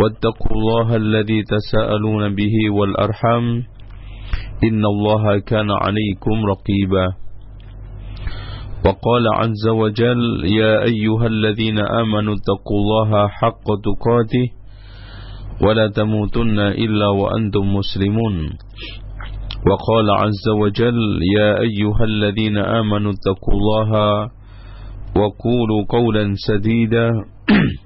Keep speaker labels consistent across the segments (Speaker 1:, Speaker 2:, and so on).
Speaker 1: واتقوا الله الذي تساءلون به والأرحم إن الله كان عليكم رقيبا. وقال عز وجل يا أيها الذين آمنوا اتقوا الله حق تقاته ولا تموتن إلا وأنتم مسلمون. وقال عز وجل يا أيها الذين آمنوا اتقوا الله وقولوا قولا سديدا.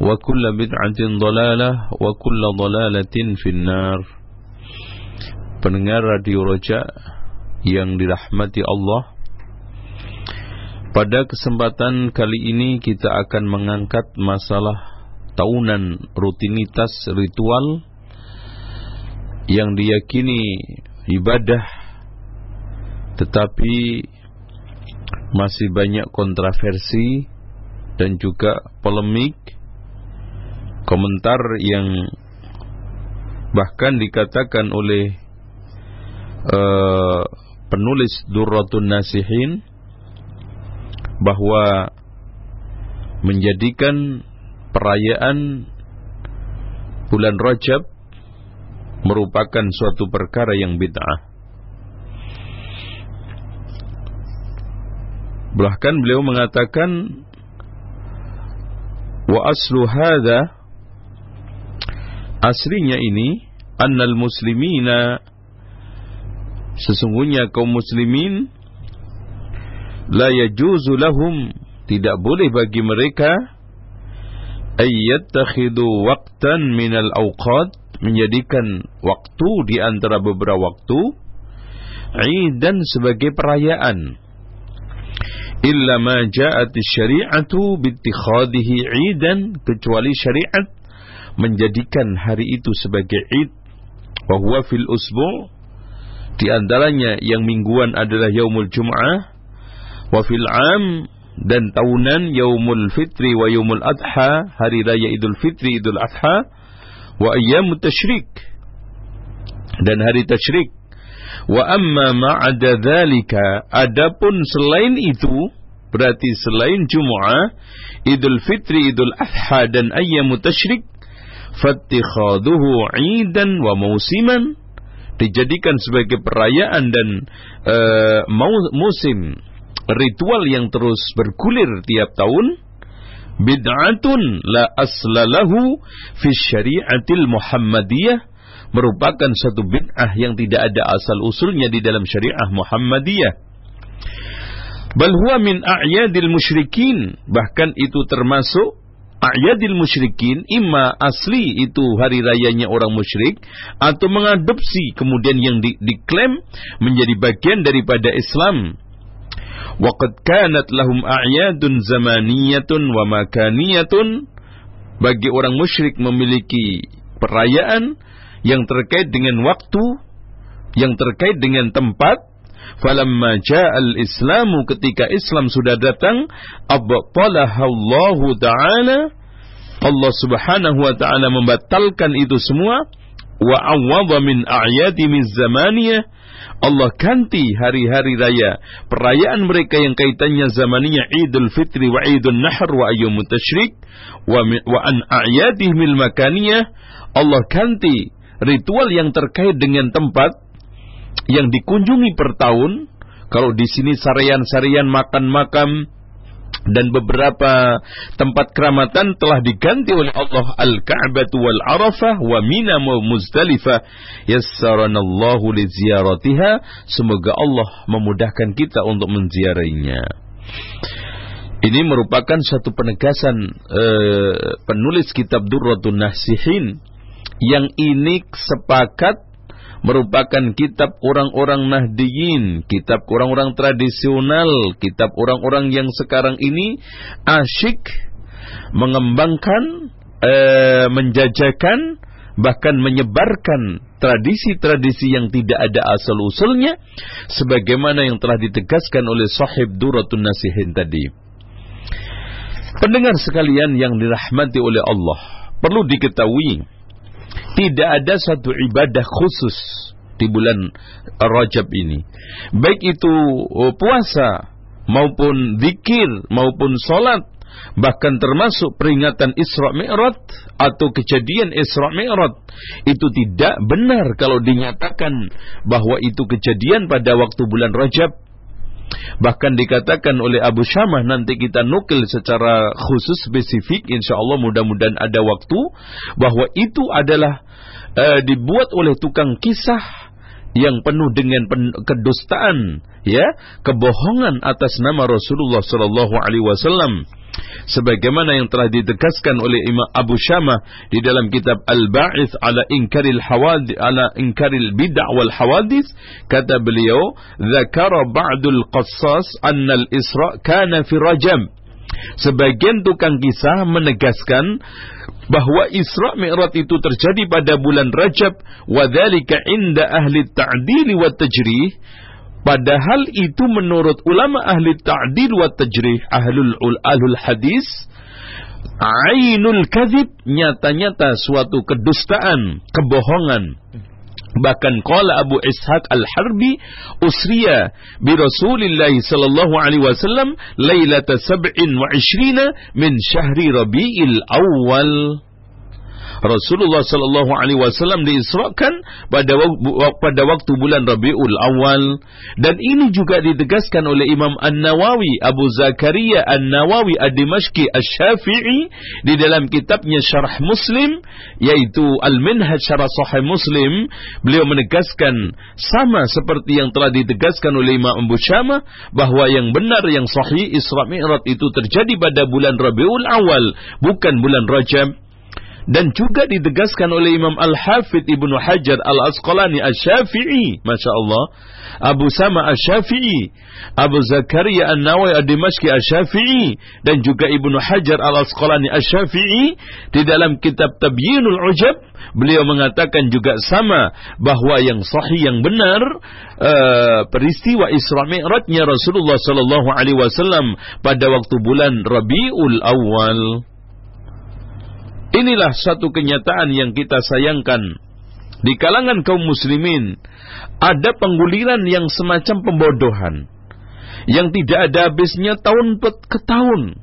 Speaker 1: وكل بدعة ضلالة وكل ضلالة في النار pendengar Radio Roja yang dirahmati Allah Pada kesempatan kali ini kita akan mengangkat masalah tahunan rutinitas ritual yang diyakini ibadah tetapi masih banyak kontroversi dan juga polemik komentar yang bahkan dikatakan oleh uh, penulis Durratun Nasihin bahwa menjadikan perayaan bulan Rajab merupakan suatu perkara yang bid'ah. Bahkan beliau mengatakan wa aslu hadza aslinya ini annal muslimina sesungguhnya kaum muslimin la yajuzu lahum tidak boleh bagi mereka ayyattakhidhu waqtan minal awqat menjadikan waktu di antara beberapa waktu idan sebagai perayaan. Illa ma ja'at syari'atu bittikhadihi idan kecuali syariat menjadikan hari itu sebagai id wa huwa fil usbu' di antaranya yang mingguan adalah yaumul jum'ah wa fil am dan tahunan yaumul fitri wa yaumul adha hari raya idul fitri idul adha wa ayyamut tasyrik dan hari tasyrik. Wa amma ma'ada dzalika adapun selain itu berarti selain Jumat Idul Fitri Idul Adha dan ayyamut tasyrik fattikhaduhu 'idan wa mausiman. Dijadikan sebagai perayaan dan uh, musim ritual yang terus bergulir tiap tahun. Bid'atun la aslalahu fi syari'atil muhammadiyah. Merupakan satu bid'ah yang tidak ada asal usulnya di dalam syariah Muhammadiyah. Bal huwa min a'yadil musyrikin, bahkan itu termasuk a'yadil musyrikin, imma asli itu hari rayanya orang musyrik atau mengadopsi kemudian yang di, diklaim menjadi bagian daripada Islam. Waqad kanat lahum a'yadun zamaniyatun wa makaniyatun bagi orang musyrik memiliki perayaan yang terkait dengan waktu, yang terkait dengan tempat. Falamma ja'al islamu ketika Islam sudah datang, abtalahu ta'ala Allah Subhanahu wa taala membatalkan itu semua wa awwadha min a'yadi min zamaniyah Allah ganti hari-hari raya perayaan mereka yang kaitannya zamannya Idul Fitri wa Idul Nahr wa ayyamut tasyrik wa, wa an a'yadihim makaniyah Allah ganti ritual yang terkait dengan tempat yang dikunjungi per tahun kalau di sini sarian-sarian makan makam dan beberapa tempat keramatan telah diganti oleh Allah Al-Ka'bah wal Arafah wa Mina wa Muzdalifah. Yassaranallahu li ziyaratiha. Semoga Allah memudahkan kita untuk menziarahinya. Ini merupakan satu penegasan uh, penulis kitab Durratun Nasihin yang ini sepakat merupakan kitab orang-orang Nahdiyin, kitab orang-orang tradisional, kitab orang-orang yang sekarang ini asyik mengembangkan, e, menjajakan, bahkan menyebarkan tradisi-tradisi yang tidak ada asal-usulnya sebagaimana yang telah ditegaskan oleh sahib Duratun Nasihin tadi. Pendengar sekalian yang dirahmati oleh Allah, perlu diketahui tidak ada satu ibadah khusus di bulan Rajab ini. Baik itu oh, puasa maupun zikir maupun salat bahkan termasuk peringatan Isra Mi'raj atau kejadian Isra Mi'raj itu tidak benar kalau dinyatakan bahwa itu kejadian pada waktu bulan Rajab Bahkan dikatakan oleh Abu Syamah nanti kita nukil secara khusus spesifik insya Allah mudah-mudahan ada waktu bahwa itu adalah uh, dibuat oleh tukang kisah yang penuh dengan kedustaan ya kebohongan atas nama Rasulullah sallallahu alaihi wasallam. Sebagaimana yang telah ditegaskan oleh Imam Abu Syamah di dalam kitab Al-Ba'its ala inkaril hawadith ala inkaril bid'ah wal hawadith kata beliau zakara ba'dul qassas al-isra kana fi rajab sebagian tukang kisah menegaskan bahwa Isra Mi'raj itu terjadi pada bulan Rajab wa dzalika inda ahli ta'dil wa tajrih Padahal itu menurut ulama ahli ta'dil wa tajrih ahlul ahlul hadis ainul kadhib nyata-nyata suatu kedustaan, kebohongan. Bahkan qala Abu Ishaq Al-Harbi usriya bi Rasulillah sallallahu alaihi wasallam lailata sab'in wa ishrina min syahri Rabi'il Awal. Rasulullah Sallallahu Alaihi Wasallam diisrakan pada pada waktu bulan Rabiul Awal. Dan ini juga ditegaskan oleh Imam An Nawawi Abu Zakaria An Nawawi Ad Dimashqi Asy-Syafi'i di dalam kitabnya Syarah Muslim yaitu Al Minhaj Syarah Sahih Muslim. Beliau menegaskan sama seperti yang telah ditegaskan oleh Imam Abu Syamah bahwa yang benar yang sahih Isra Mi'raj itu terjadi pada bulan Rabiul Awal bukan bulan Rajab dan juga ditegaskan oleh Imam Al-Hafidh Ibnu Hajar Al-Asqalani Asy-Syafi'i, Masya Allah, Abu Sama Asy-Syafi'i, Abu Zakaria An-Nawawi Ad-Dimashqi Asy-Syafi'i dan juga Ibnu Hajar Al-Asqalani Asy-Syafi'i di dalam kitab Tabyinul Ujab beliau mengatakan juga sama bahwa yang sahih yang benar uh, peristiwa Isra Mi'rajnya Rasulullah sallallahu alaihi wasallam pada waktu bulan Rabiul Awal. Inilah satu kenyataan yang kita sayangkan. Di kalangan kaum muslimin, ada pengguliran yang semacam pembodohan. Yang tidak ada habisnya tahun ke tahun.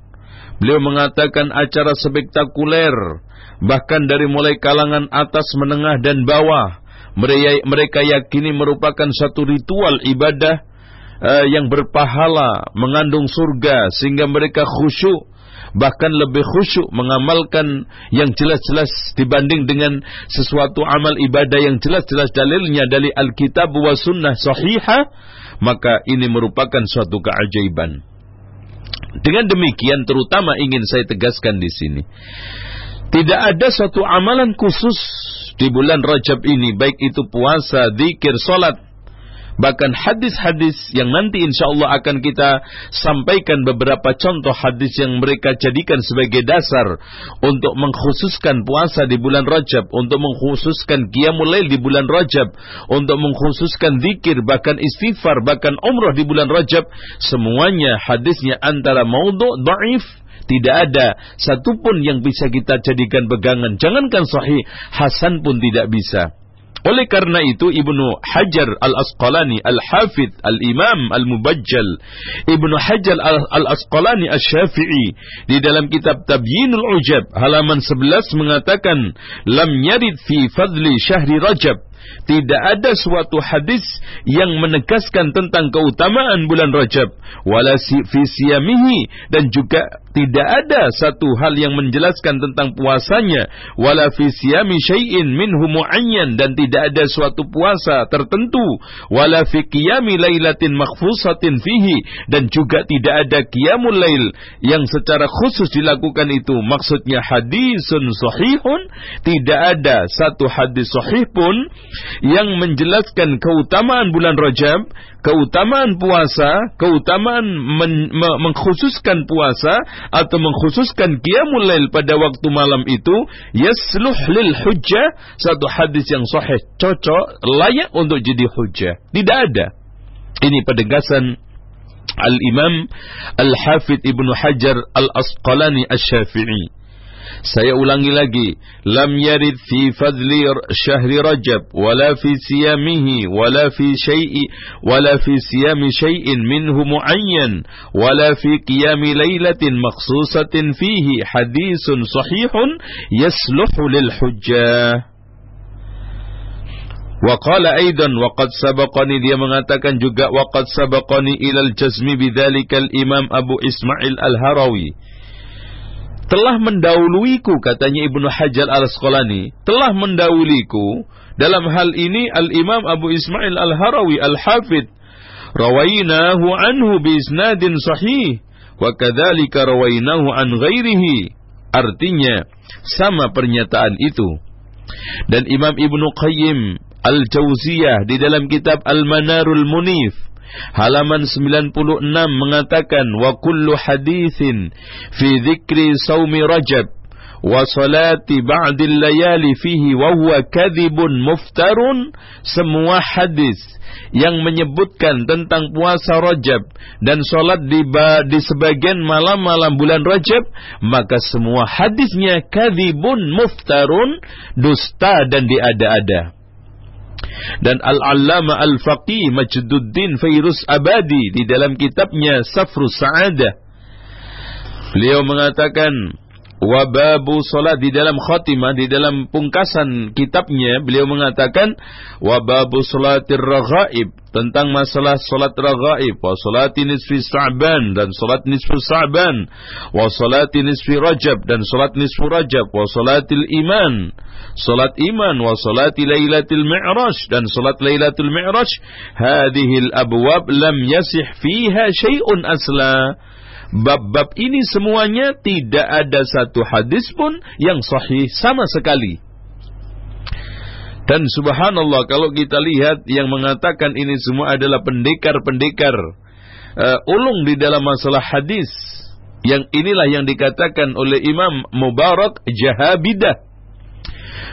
Speaker 1: Beliau mengatakan acara spektakuler, bahkan dari mulai kalangan atas, menengah, dan bawah. Mereka, yakini merupakan satu ritual ibadah uh, yang berpahala, mengandung surga, sehingga mereka khusyuk bahkan lebih khusyuk mengamalkan yang jelas-jelas dibanding dengan sesuatu amal ibadah yang jelas-jelas dalilnya dari Alkitab wa sunnah sahihah maka ini merupakan suatu keajaiban. Dengan demikian terutama ingin saya tegaskan di sini tidak ada suatu amalan khusus di bulan Rajab ini baik itu puasa, zikir, salat Bahkan hadis-hadis yang nanti insya Allah akan kita sampaikan beberapa contoh hadis yang mereka jadikan sebagai dasar untuk mengkhususkan puasa di bulan Rajab, untuk mengkhususkan qiyamul lail di bulan Rajab, untuk mengkhususkan zikir, bahkan istighfar, bahkan umrah di bulan Rajab. Semuanya hadisnya antara maudhu, dhaif, tidak ada satupun yang bisa kita jadikan pegangan. Jangankan sahih, hasan pun tidak bisa. Oleh karena itu Ibnu Hajar Al-Asqalani Al-Hafidh Al-Imam Al-Mubajjal Ibnu Hajar Al-Asqalani Al-Syafi'i di dalam kitab Tabyinul Ujab halaman 11 mengatakan lam yarid fi fadli syahri Rajab. Tidak ada suatu hadis yang menegaskan tentang keutamaan bulan Rajab wala fi siyamihi dan juga tidak ada satu hal yang menjelaskan tentang puasanya. Wala fi siyami syai'in minhu muayyan dan tidak ada suatu puasa tertentu. Wala fi qiyami lailatin makhfusatin fihi. Dan juga tidak ada qiyamul lail yang secara khusus dilakukan itu. Maksudnya hadisun sahihun. Tidak ada satu hadis sahih pun yang menjelaskan keutamaan bulan Rajab keutamaan puasa, keutamaan men, me, mengkhususkan puasa atau mengkhususkan qiyamul lail pada waktu malam itu yasluh lil hujjah satu hadis yang sahih cocok layak untuk jadi hujjah. Tidak ada. Ini penegasan Al-Imam Al-Hafidh Ibnu Hajar Al-Asqalani Asy-Syafi'i. Saya ulangi lagi, lam yarid fi fadli syahri Rajab wala fi siyamihi wala fi syai'i wala fi siyami syai'in minhu muayyan wala fi qiyami lailatin makhsusatin fihi hadithun sahihun yasluhu lil hujjah. Waqala aidan waqad sabaqani dia mengatakan juga waqad sabaqani ilal jazmi bidzalikal imam Abu Ismail Al-Harawi telah mendahuluiku katanya Ibnu Hajar Al-Asqalani telah mendahuluiku. Dalam hal ini Al-Imam Abu Ismail Al-Harawi Al-Hafid rawainahu anhu bi isnadin sahih wa kadzalika rawainahu an ghairihi. Artinya sama pernyataan itu. Dan Imam Ibnu Qayyim Al-Jauziyah di dalam kitab Al-Manarul Munif halaman 96 mengatakan wa kullu hadithin fi dzikri saumi rajab wa salati ba'dil layali fihi wa huwa kadhibun muftarun. Semua hadis yang menyebutkan tentang puasa Rajab dan solat di, di sebagian malam-malam bulan Rajab maka semua hadisnya kadhibun muftarun dusta dan diada-ada dan Al-Allama Al-Faqih Majduddin Fairuz Abadi di dalam kitabnya Safrus Sa'adah. Beliau mengatakan wababu salat di dalam khatimah di dalam pungkasan kitabnya beliau mengatakan wababu salatir raghaib tentang masalah salat raghaib wa salati nisfi sa'ban dan salat nisfu sa'ban wa salati nisfi rajab dan salat nisfu rajab wa salatil iman salat iman wa salati lailatul mi'raj dan salat lailatul mi'raj hadhil abwab lam yasih fiha syai'un asla bab-bab ini semuanya tidak ada satu hadis pun yang sahih sama sekali. Dan subhanallah kalau kita lihat yang mengatakan ini semua adalah pendekar-pendekar uh, ulung di dalam masalah hadis yang inilah yang dikatakan oleh Imam Mubarak Jahabidah.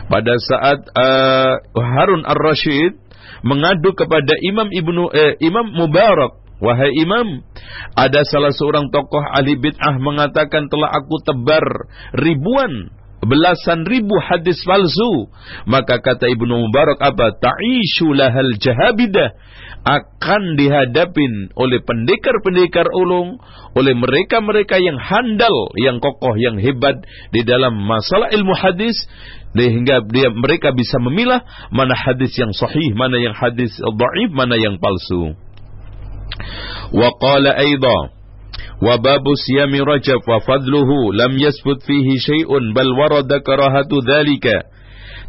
Speaker 1: Pada saat uh, Harun Ar-Rasyid mengadu kepada Imam Ibnu eh, Imam Mubarak Wahai imam, ada salah seorang tokoh ahli bid'ah mengatakan telah aku tebar ribuan belasan ribu hadis palsu. Maka kata Ibnu Mubarak apa? Ta'ishu lahal jahabidah akan dihadapin oleh pendekar-pendekar ulung, oleh mereka-mereka yang handal, yang kokoh, yang hebat di dalam masalah ilmu hadis sehingga dia mereka bisa memilah mana hadis yang sahih, mana yang hadis dhaif, mana yang palsu. وقال أيضا وباب صيام رجب وفضله لم يثبت فيه شيء بل ورد كراهة ذلك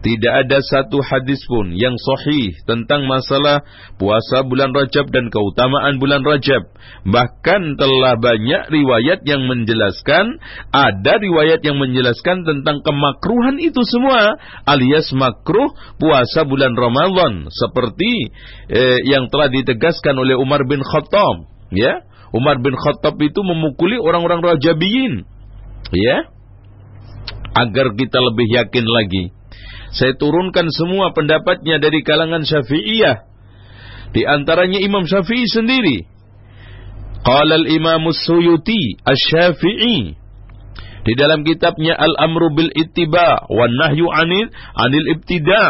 Speaker 1: Tidak ada satu hadis pun yang sahih tentang masalah puasa bulan Rajab dan keutamaan bulan Rajab. Bahkan telah banyak riwayat yang menjelaskan, ada riwayat yang menjelaskan tentang kemakruhan itu semua, alias makruh puasa bulan Ramadan seperti eh, yang telah ditegaskan oleh Umar bin Khattab, ya. Umar bin Khattab itu memukuli orang-orang Rajabiyin, ya. Agar kita lebih yakin lagi saya turunkan semua pendapatnya dari kalangan Syafi'iyah. Di antaranya Imam Syafi'i sendiri. Qala al-Imam Suyuti Asy-Syafi'i di dalam kitabnya Al-Amru bil Ittiba wa Nahyu 'anil 'anil Ibtida.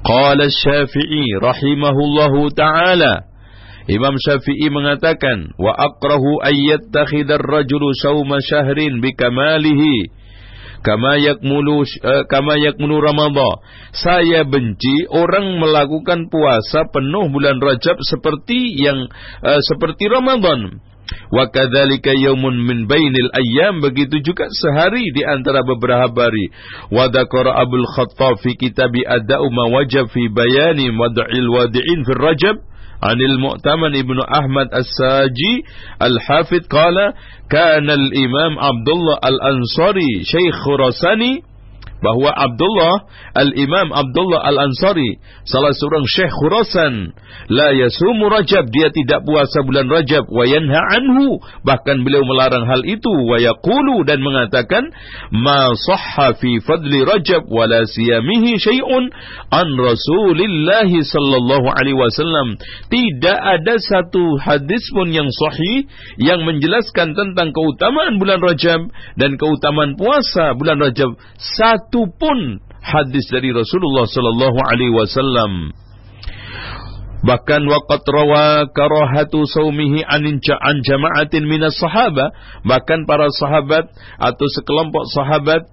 Speaker 1: Qala Syafi'i rahimahullahu taala Imam Syafi'i mengatakan wa aqrahu ayyattakhidar rajulu sawma syahrin bikamalihi kama yakmulu uh, kama yakmulu ramadhan. Saya benci orang melakukan puasa penuh bulan Rajab seperti yang uh, seperti Ramadan Wa kadzalika yaumun min bainil ayyam. Begitu juga sehari di antara beberapa hari. Wa dzakara Abdul Khattab fi kitabi Ada'u ma wajab fi bayani wad'il wadi'in fi Rajab عن المؤتمن ابن أحمد الساجي الحافظ قال كان الإمام عبد الله الأنصاري شيخ خراساني bahwa Abdullah Al-Imam Abdullah Al-Ansari salah seorang syekh Khurasan la yasumu Rajab dia tidak puasa bulan Rajab wa yanha anhu bahkan beliau melarang hal itu wa yaqulu dan mengatakan ma sahha fi fadli Rajab wa la siyamihi syai'un an Rasulillah sallallahu alaihi wasallam. Tidak ada satu hadis pun yang sahih yang menjelaskan tentang keutamaan bulan Rajab dan keutamaan puasa bulan Rajab. Satu satu pun hadis dari Rasulullah sallallahu alaihi wasallam. Bahkan waqat rawa karahatu saumihi an jama'atin minas sahaba, bahkan para sahabat atau sekelompok sahabat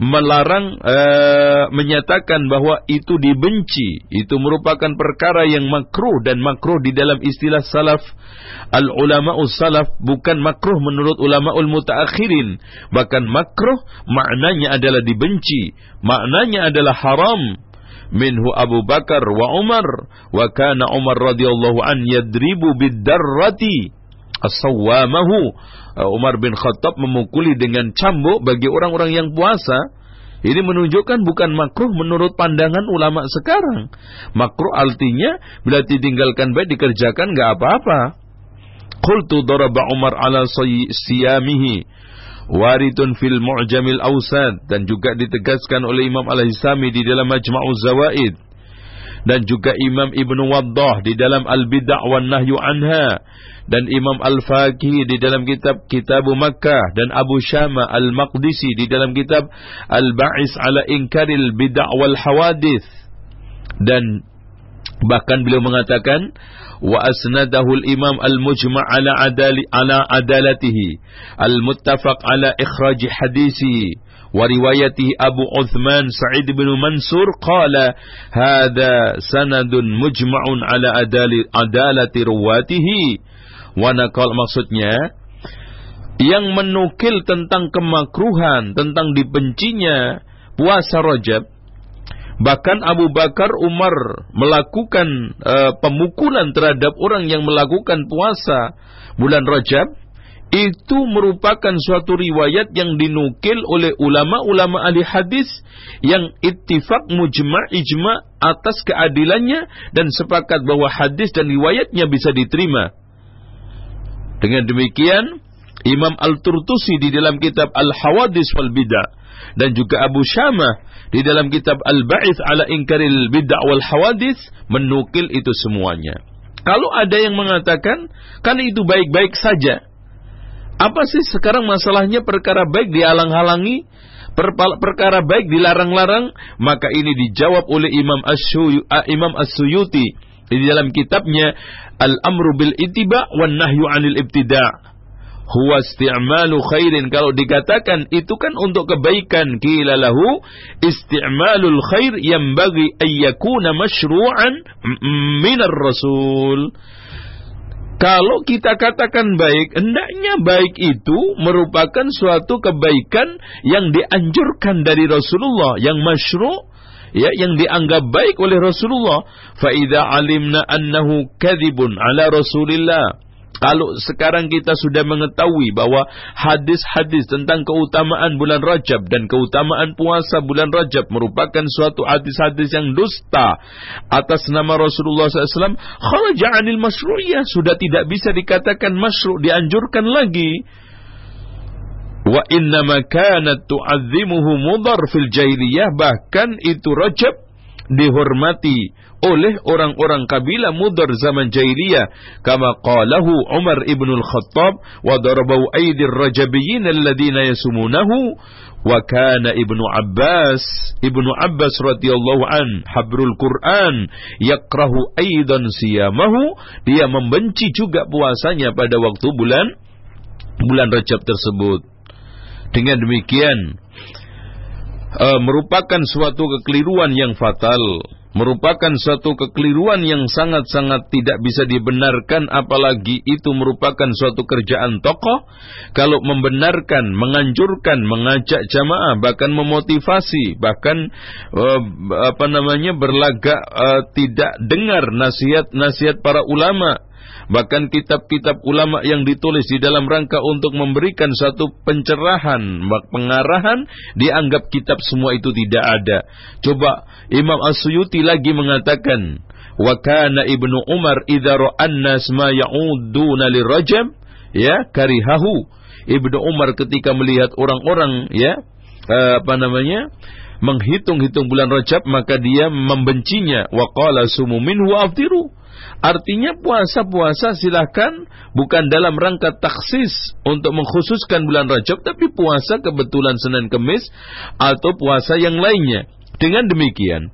Speaker 1: melarang uh, menyatakan bahwa itu dibenci. Itu merupakan perkara yang makruh dan makruh di dalam istilah salaf. Al ulama salaf bukan makruh menurut ulama ul mutaakhirin. Bahkan makruh maknanya adalah dibenci. Maknanya adalah haram. Minhu Abu Bakar wa Umar. Wa kana Umar radhiyallahu an yadribu bid-darrati as-sawamahu uh, Umar bin Khattab memukuli dengan cambuk bagi orang-orang yang puasa ini menunjukkan bukan makruh menurut pandangan ulama sekarang. Makruh artinya bila ditinggalkan baik dikerjakan nggak apa-apa. Qultu daraba Umar ala siyamihi waritun fil mu'jamil awsad dan juga ditegaskan oleh Imam Al-Hisami di dalam Majma'uz Zawaid dan juga Imam Ibnu Waddah di dalam Al-Bid'ah wan Nahyu anha. Dan Imam Al-Faqih di dalam kitab Kitab Makkah. Dan Abu Syama Al-Maqdisi di dalam kitab Al-Ba'is ala Inkaril Bid'ah wal Hawadith. Dan bahkan beliau mengatakan wa asnadahu al-imam al-mujma' ala adali ala adalatihi. Al-muttafaq ala ikhraj hadisi وروايته أبو عثمان سعيد بن منصور قال هذا سند مجمع على عدالة رواته ونقل maksudnya yang menukil tentang kemakruhan, tentang dibencinya puasa Rajab, bahkan Abu Bakar Umar melakukan uh, pemukulan terhadap orang yang melakukan puasa bulan Rajab, itu merupakan suatu riwayat yang dinukil oleh ulama-ulama ahli hadis yang ittifaq mujma' ijma' atas keadilannya dan sepakat bahwa hadis dan riwayatnya bisa diterima. Dengan demikian, Imam Al-Turtusi di dalam kitab Al-Hawadis wal Bid'ah dan juga Abu Syamah di dalam kitab Al-Ba'ith ala Inkaril Bid'ah wal Hawadis menukil itu semuanya. Kalau ada yang mengatakan, kan itu baik-baik saja. Apa sih sekarang masalahnya perkara baik dihalang-halangi, perkara baik dilarang-larang? Maka ini dijawab oleh Imam As-Suyuti Imam As-Suyuti. Di dalam kitabnya Al-Amru bil Ittiba wan Nahyu 'anil Ibtida'. Huwa isti'malu khairin. Kalau dikatakan itu kan untuk kebaikan. Kila lahu isti'malul khair yang bagi ayyakuna masyru'an minar rasul kalau kita katakan baik, hendaknya baik itu merupakan suatu kebaikan yang dianjurkan dari Rasulullah, yang masyru' ya yang dianggap baik oleh Rasulullah. Fa idza alimna annahu kadzibun ala Rasulillah kalau sekarang kita sudah mengetahui bahwa hadis-hadis tentang keutamaan bulan Rajab dan keutamaan puasa bulan Rajab merupakan suatu hadis-hadis yang dusta atas nama Rasulullah SAW, kharaja anil masyru'iyah sudah tidak bisa dikatakan masyru' dianjurkan lagi. Wa innama kanat tu'azzimuhu mudar fil jahiliyah bahkan itu Rajab dihormati oleh orang-orang kabilah Mudar zaman jahiliyah kama qalahu Umar ibn al-Khattab wa darabu aidir rajabiyyin alladhina yasumunahu wa kana ibnu Abbas ibnu Abbas radhiyallahu an habrul Quran yakrahu aidan siyamahu dia membenci juga puasanya pada waktu bulan bulan Rajab tersebut. Dengan demikian uh, merupakan suatu kekeliruan yang fatal merupakan suatu kekeliruan yang sangat-sangat tidak bisa dibenarkan apalagi itu merupakan suatu kerjaan tokoh. Kalau membenarkan, menganjurkan, mengajak jamaah bahkan memotivasi bahkan uh, apa namanya berlagak uh, tidak dengar nasihat-nasihat para ulama Bahkan kitab-kitab ulama yang ditulis di dalam rangka untuk memberikan satu pencerahan, pengarahan, dianggap kitab semua itu tidak ada. Coba Imam As-Suyuti lagi mengatakan, "Wa kana Ibnu Umar idza ra'an ma ya'uduna lirajab, ya, karihahu." Ibnu Umar ketika melihat orang-orang ya, apa namanya? menghitung-hitung bulan Rajab maka dia membencinya wa qala sumu minhu aftiru Artinya puasa-puasa silahkan bukan dalam rangka taksis untuk mengkhususkan bulan Rajab, tapi puasa kebetulan Senin Kemis atau puasa yang lainnya. Dengan demikian,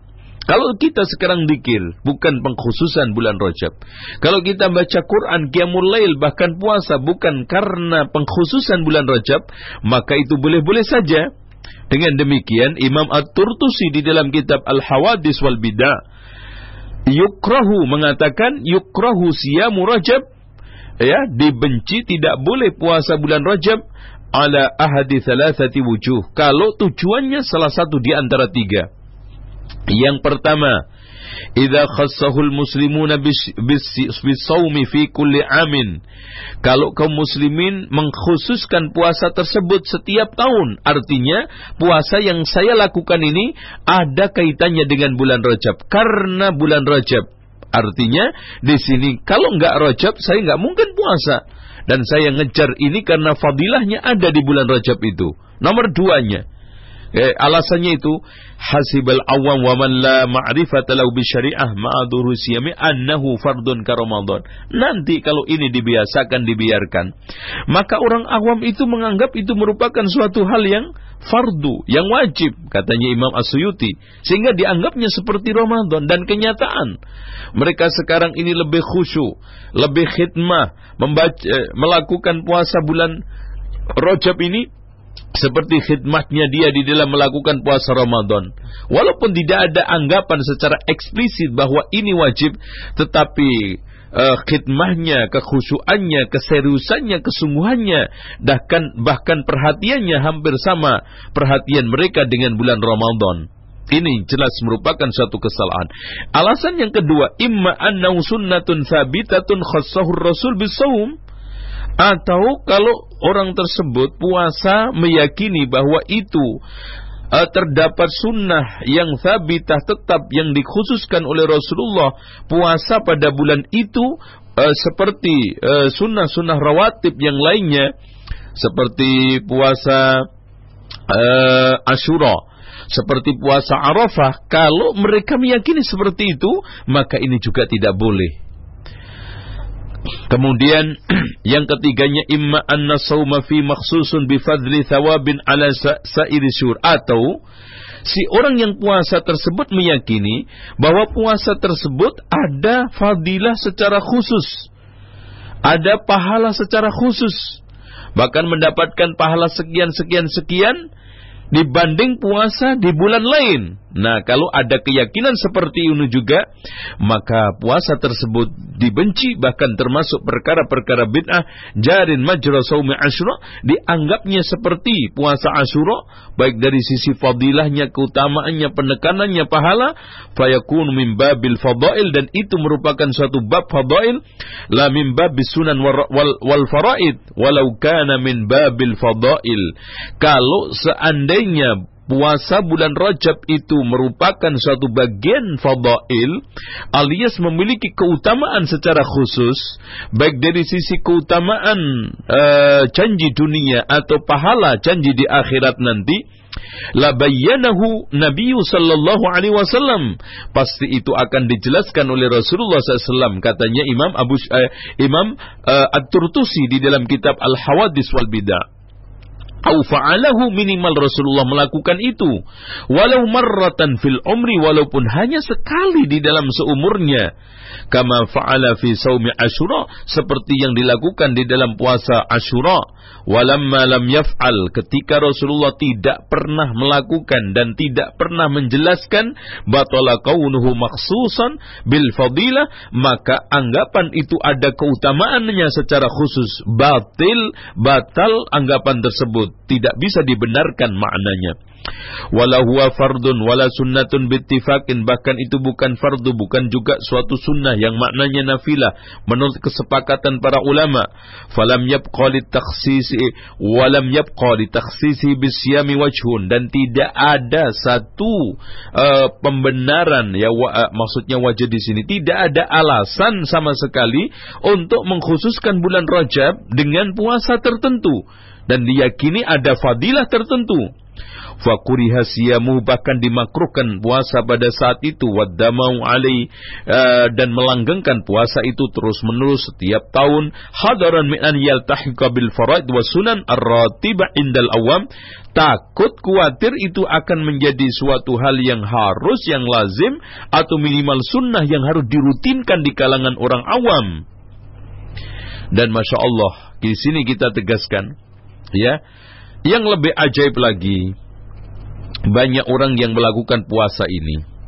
Speaker 1: kalau kita sekarang dikir, bukan pengkhususan bulan Rajab. Kalau kita baca Quran, Qiyamul Lail, bahkan puasa bukan karena pengkhususan bulan Rajab, maka itu boleh-boleh saja. Dengan demikian, Imam At-Turtusi di dalam kitab Al-Hawadis wal Bidah yukrahu mengatakan yukrahu siyamu Rajab. Ya dibenci tidak boleh puasa bulan Rajab ala ahadi thalathati wujuh. Kalau tujuannya salah satu di antara tiga. Yang pertama idza khassahul muslimuna bisawmi fi kulli amin. Kalau kaum muslimin mengkhususkan puasa tersebut setiap tahun artinya puasa yang saya lakukan ini ada kaitannya dengan bulan Rajab. Karena bulan Rajab artinya di sini kalau enggak Rajab saya enggak mungkin puasa. Dan saya ngejar ini karena fadilahnya ada di bulan Rajab itu. Nomor duanya Eh, alasannya itu hasibal awam wa man la ma'rifata lahu bi syari'ah ma'aduru siyami annahu fardun ka Ramadan. Nanti kalau ini dibiasakan dibiarkan, maka orang awam itu menganggap itu merupakan suatu hal yang fardu, yang wajib, katanya Imam Asyuyuti. Sehingga dianggapnya seperti Ramadan dan kenyataan. Mereka sekarang ini lebih khusyuk, lebih khidmah, membaca, melakukan puasa bulan Rajab ini seperti khidmatnya dia di dalam melakukan puasa Ramadan. Walaupun tidak ada anggapan secara eksplisit bahwa ini wajib, tetapi uh, khidmahnya, kekhusyuannya, keseriusannya, kesungguhannya, bahkan bahkan perhatiannya hampir sama perhatian mereka dengan bulan Ramadan. Ini jelas merupakan satu kesalahan. Alasan yang kedua, imma annahu sunnatun thabitatun khassahur rasul bisawm atau kalau orang tersebut puasa meyakini bahwa itu uh, terdapat sunnah yang sabitah tetap yang dikhususkan oleh Rasulullah puasa pada bulan itu uh, seperti uh, sunnah-sunnah rawatib yang lainnya seperti puasa uh, Ashura seperti puasa Arafah kalau mereka meyakini seperti itu maka ini juga tidak boleh Kemudian yang ketiganya imma anna sauma fi makhsusun bi fadli thawabin ala sa'iri syur atau si orang yang puasa tersebut meyakini bahwa puasa tersebut ada fadilah secara khusus. Ada pahala secara khusus. Bahkan mendapatkan pahala sekian sekian sekian dibanding puasa di bulan lain. Nah, kalau ada keyakinan seperti ini juga, maka puasa tersebut dibenci bahkan termasuk perkara-perkara bid'ah jarin majra saumi asyura dianggapnya seperti puasa asyura baik dari sisi fadilahnya, keutamaannya, penekanannya pahala fayakun min babil fadail dan itu merupakan suatu bab fadail la min babis sunan wal, wal, faraid walau kana min babil fadail. Kalau seandainya puasa bulan Rajab itu merupakan suatu bagian fadail alias memiliki keutamaan secara khusus baik dari sisi keutamaan uh, janji dunia atau pahala janji di akhirat nanti la bayyanahu Nabi sallallahu alaihi wasallam. Pasti itu akan dijelaskan oleh Rasulullah SAW. Katanya Imam Abu eh, Imam uh, At-Turtusi di dalam kitab Al-Hawadis wal Bidah au fa'alahu minimal Rasulullah melakukan itu. Walau marratan fil umri walaupun hanya sekali di dalam seumurnya. Kama fa'ala fi saumi asyura seperti yang dilakukan di dalam puasa asyura walamma lam yaf'al. Ketika Rasulullah tidak pernah melakukan dan tidak pernah menjelaskan batala kaunuhu maksusan bil fadilah maka anggapan itu ada keutamaannya secara khusus. Batil batal anggapan tersebut. Tidak bisa dibenarkan maknanya. Wala huwa fardun wala sunnatun bittifaqin bahkan itu bukan fardu bukan juga suatu sunnah yang maknanya nafilah menurut kesepakatan para ulama. Falam yabqa li takhsisi walam yabqa li takhsisi bisyami wajhun dan tidak ada satu uh, pembenaran ya wa, uh, maksudnya wajah di sini tidak ada alasan sama sekali untuk mengkhususkan bulan Rajab dengan puasa tertentu dan diyakini ada fadilah tertentu. Fakuriha siyamu bahkan dimakruhkan puasa pada saat itu. Waddamau alai uh, dan melanggengkan puasa itu terus menerus setiap tahun. Hadaran min an yaltahiqa bil faraid wa sunan ar-ratiba indal awam. Takut khawatir itu akan menjadi suatu hal yang harus yang lazim atau minimal sunnah yang harus dirutinkan di kalangan orang awam. Dan masya Allah di sini kita tegaskan Ya. Yang lebih ajaib lagi, banyak orang yang melakukan puasa ini.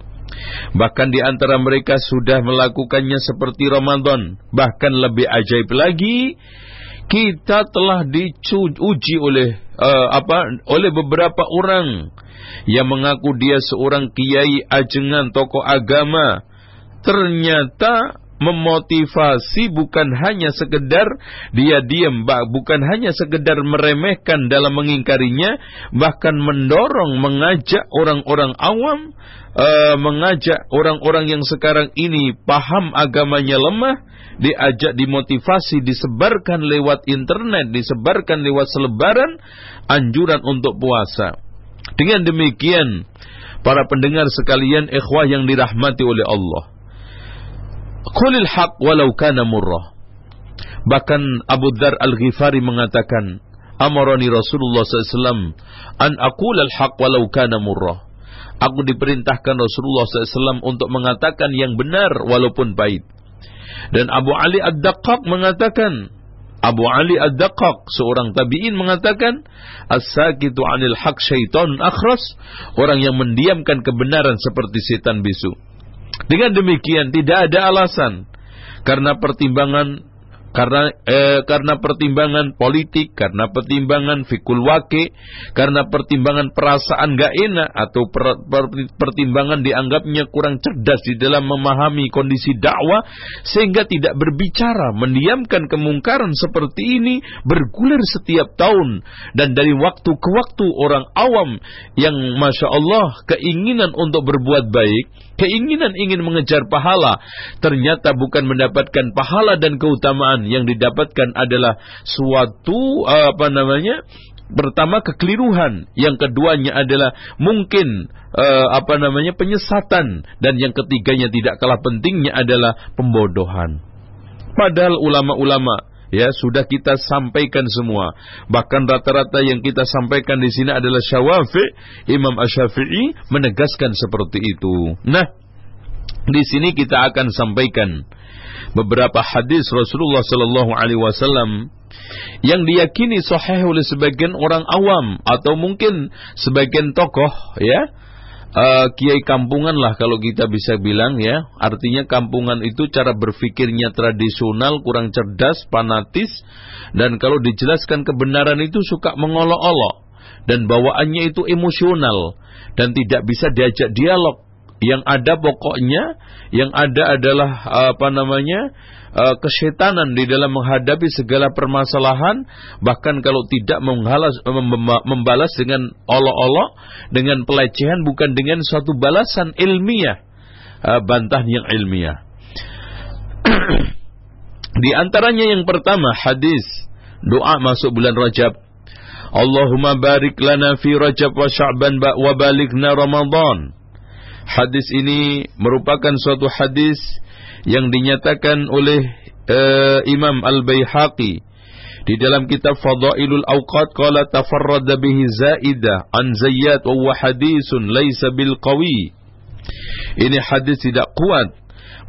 Speaker 1: Bahkan di antara mereka sudah melakukannya seperti Ramadan. Bahkan lebih ajaib lagi, kita telah diuji oleh uh, apa oleh beberapa orang yang mengaku dia seorang kiai ajengan tokoh agama. Ternyata memotivasi bukan hanya sekedar dia diam, bukan hanya sekedar meremehkan dalam mengingkarinya, bahkan mendorong, mengajak orang-orang awam, uh, mengajak orang-orang yang sekarang ini paham agamanya lemah, diajak dimotivasi, disebarkan lewat internet, disebarkan lewat selebaran, anjuran untuk puasa. Dengan demikian, para pendengar sekalian, ikhwah yang dirahmati oleh Allah. Qulil haq walau kana murrah. Bahkan Abu Dhar Al-Ghifari mengatakan, Amarani Rasulullah SAW an aqul al-haq walau kana murrah. Aku diperintahkan Rasulullah SAW untuk mengatakan yang benar walaupun pahit. Dan Abu Ali Ad-Daqqaq mengatakan, Abu Ali Ad-Daqqaq, seorang tabi'in mengatakan, As-sakitu anil haq syaitan akhras, orang yang mendiamkan kebenaran seperti setan bisu. Dengan demikian tidak ada alasan. Karena pertimbangan karena eh, karena pertimbangan politik, karena pertimbangan fikul wake, karena pertimbangan perasaan gak enak atau per, per, pertimbangan dianggapnya kurang cerdas di dalam memahami kondisi dakwah sehingga tidak berbicara, mendiamkan kemungkaran seperti ini bergulir setiap tahun. Dan dari waktu ke waktu orang awam yang masya Allah keinginan untuk berbuat baik, keinginan ingin mengejar pahala ternyata bukan mendapatkan pahala dan keutamaan yang didapatkan adalah suatu apa namanya pertama kekeliruan, yang keduanya adalah mungkin uh, apa namanya penyesatan dan yang ketiganya tidak kalah pentingnya adalah pembodohan. Padahal ulama-ulama ya sudah kita sampaikan semua. Bahkan rata-rata yang kita sampaikan di sini adalah Syawafi, Imam Asy-Syafi'i menegaskan seperti itu. Nah, di sini kita akan sampaikan beberapa hadis Rasulullah Sallallahu Alaihi Wasallam yang diyakini sahih oleh sebagian orang awam atau mungkin sebagian tokoh ya. Uh, kiai kampungan lah kalau kita bisa bilang ya. Artinya kampungan itu cara berpikirnya tradisional kurang cerdas fanatis dan kalau dijelaskan kebenaran itu suka mengolok-olok. Dan bawaannya itu emosional dan tidak bisa diajak dialog yang ada pokoknya yang ada adalah apa namanya uh, kesetanan di dalam menghadapi segala permasalahan. Bahkan kalau tidak menghalas, membalas dengan olok-olok dengan pelecehan bukan dengan suatu balasan ilmiah uh, bantahan yang ilmiah. Di antaranya yang pertama hadis doa masuk bulan Rajab. Allahumma barik lana fi Rajab wa Sya'ban wa balighna Ramadan. Hadis ini merupakan suatu hadis yang dinyatakan oleh uh, Imam Al-Baihaqi di dalam kitab Fadailul Awqat qala tafarrada bihi Zaidah an Zayyad wa hadisun laisa bil qawi. Ini hadis tidak kuat.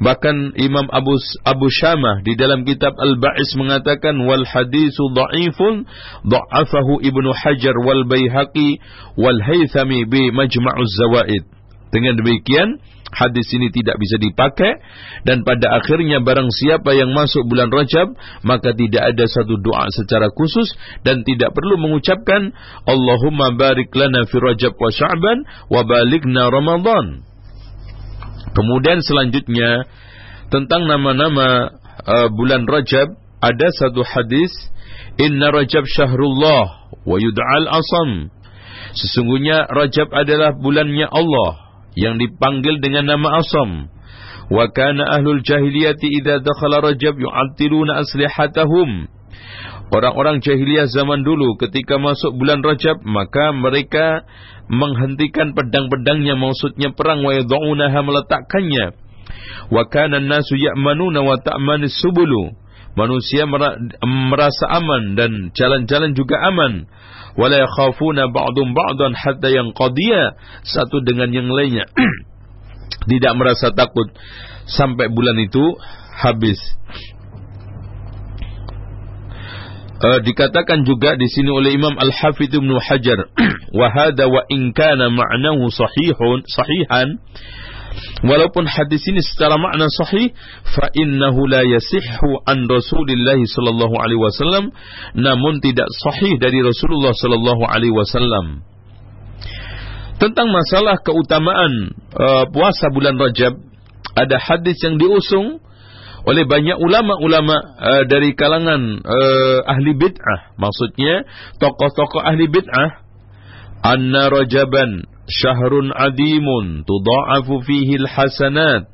Speaker 1: Bahkan Imam Abu Abu Syamah di dalam kitab Al-Ba'is mengatakan wal hadisu dha'ifun dha'afahu Ibnu Hajar wal Baihaqi wal Haythami bi Majma'uz Zawaid. Dengan demikian, hadis ini tidak bisa dipakai dan pada akhirnya barang siapa yang masuk bulan Rajab maka tidak ada satu doa secara khusus dan tidak perlu mengucapkan Allahumma barik lana fi Rajab wa Sya'ban wa balighna Ramadan. Kemudian selanjutnya tentang nama-nama uh, bulan Rajab ada satu hadis Inna Rajab syahrullah wa yud'al asam. Sesungguhnya Rajab adalah bulannya Allah yang dipanggil dengan nama Asam. Wa kana ahlul jahiliyati idza dakhala Rajab yu'attiluna aslihatahum. Orang-orang jahiliyah zaman dulu ketika masuk bulan Rajab maka mereka menghentikan pedang-pedangnya maksudnya perang wa yad'unaha meletakkannya. Wa kana an-nasu ya'manuna wa ta'manis subulu. Manusia merasa aman dan jalan-jalan juga aman. Wala yakhafuna ba'dum ba'dan hatta yang qadiya satu dengan yang lainnya. Tidak merasa takut sampai bulan itu habis. Uh, dikatakan juga di sini oleh Imam Al-Hafidh Ibnu Hajar wa hadha wa in kana ma'nahu sahihun sahihan Walaupun hadis ini secara makna sahih, fa innahu la yasihhu an Rasulillah sallallahu alaihi wasallam, namun tidak sahih dari Rasulullah sallallahu alaihi wasallam. Tentang masalah keutamaan uh, puasa bulan Rajab, ada hadis yang diusung oleh banyak ulama-ulama uh, dari kalangan uh, ahli bid'ah, maksudnya tokoh-tokoh ahli bid'ah, anna Rajaban syahrun adimun tudha'afu fihi alhasanat.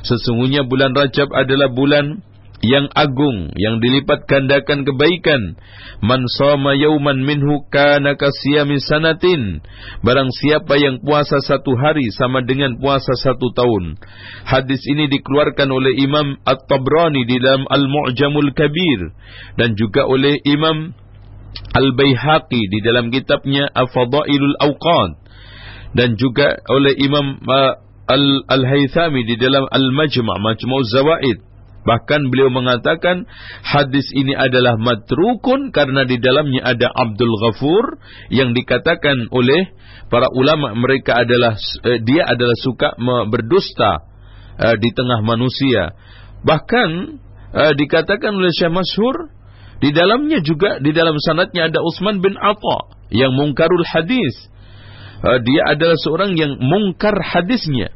Speaker 1: Sesungguhnya bulan Rajab adalah bulan yang agung yang dilipat gandakan kebaikan. Man shoma yauman minhu kana kasiyami sanatin. Barang siapa yang puasa satu hari sama dengan puasa satu tahun. Hadis ini dikeluarkan oleh Imam At-Tabrani di dalam Al-Mu'jamul Kabir dan juga oleh Imam Al-Baihaqi di dalam kitabnya Al-Fadailul Awqad dan juga oleh Imam uh, Al-Haythami di dalam Al-Majma' Majmu' Zawaid. Bahkan beliau mengatakan hadis ini adalah matrukun karena di dalamnya ada Abdul Ghafur yang dikatakan oleh para ulama mereka adalah uh, dia adalah suka berdusta uh, di tengah manusia. Bahkan uh, dikatakan oleh Syekh Masyhur di dalamnya juga di dalam sanatnya ada Utsman bin Atha yang mungkarul hadis dia adalah seorang yang mungkar hadisnya.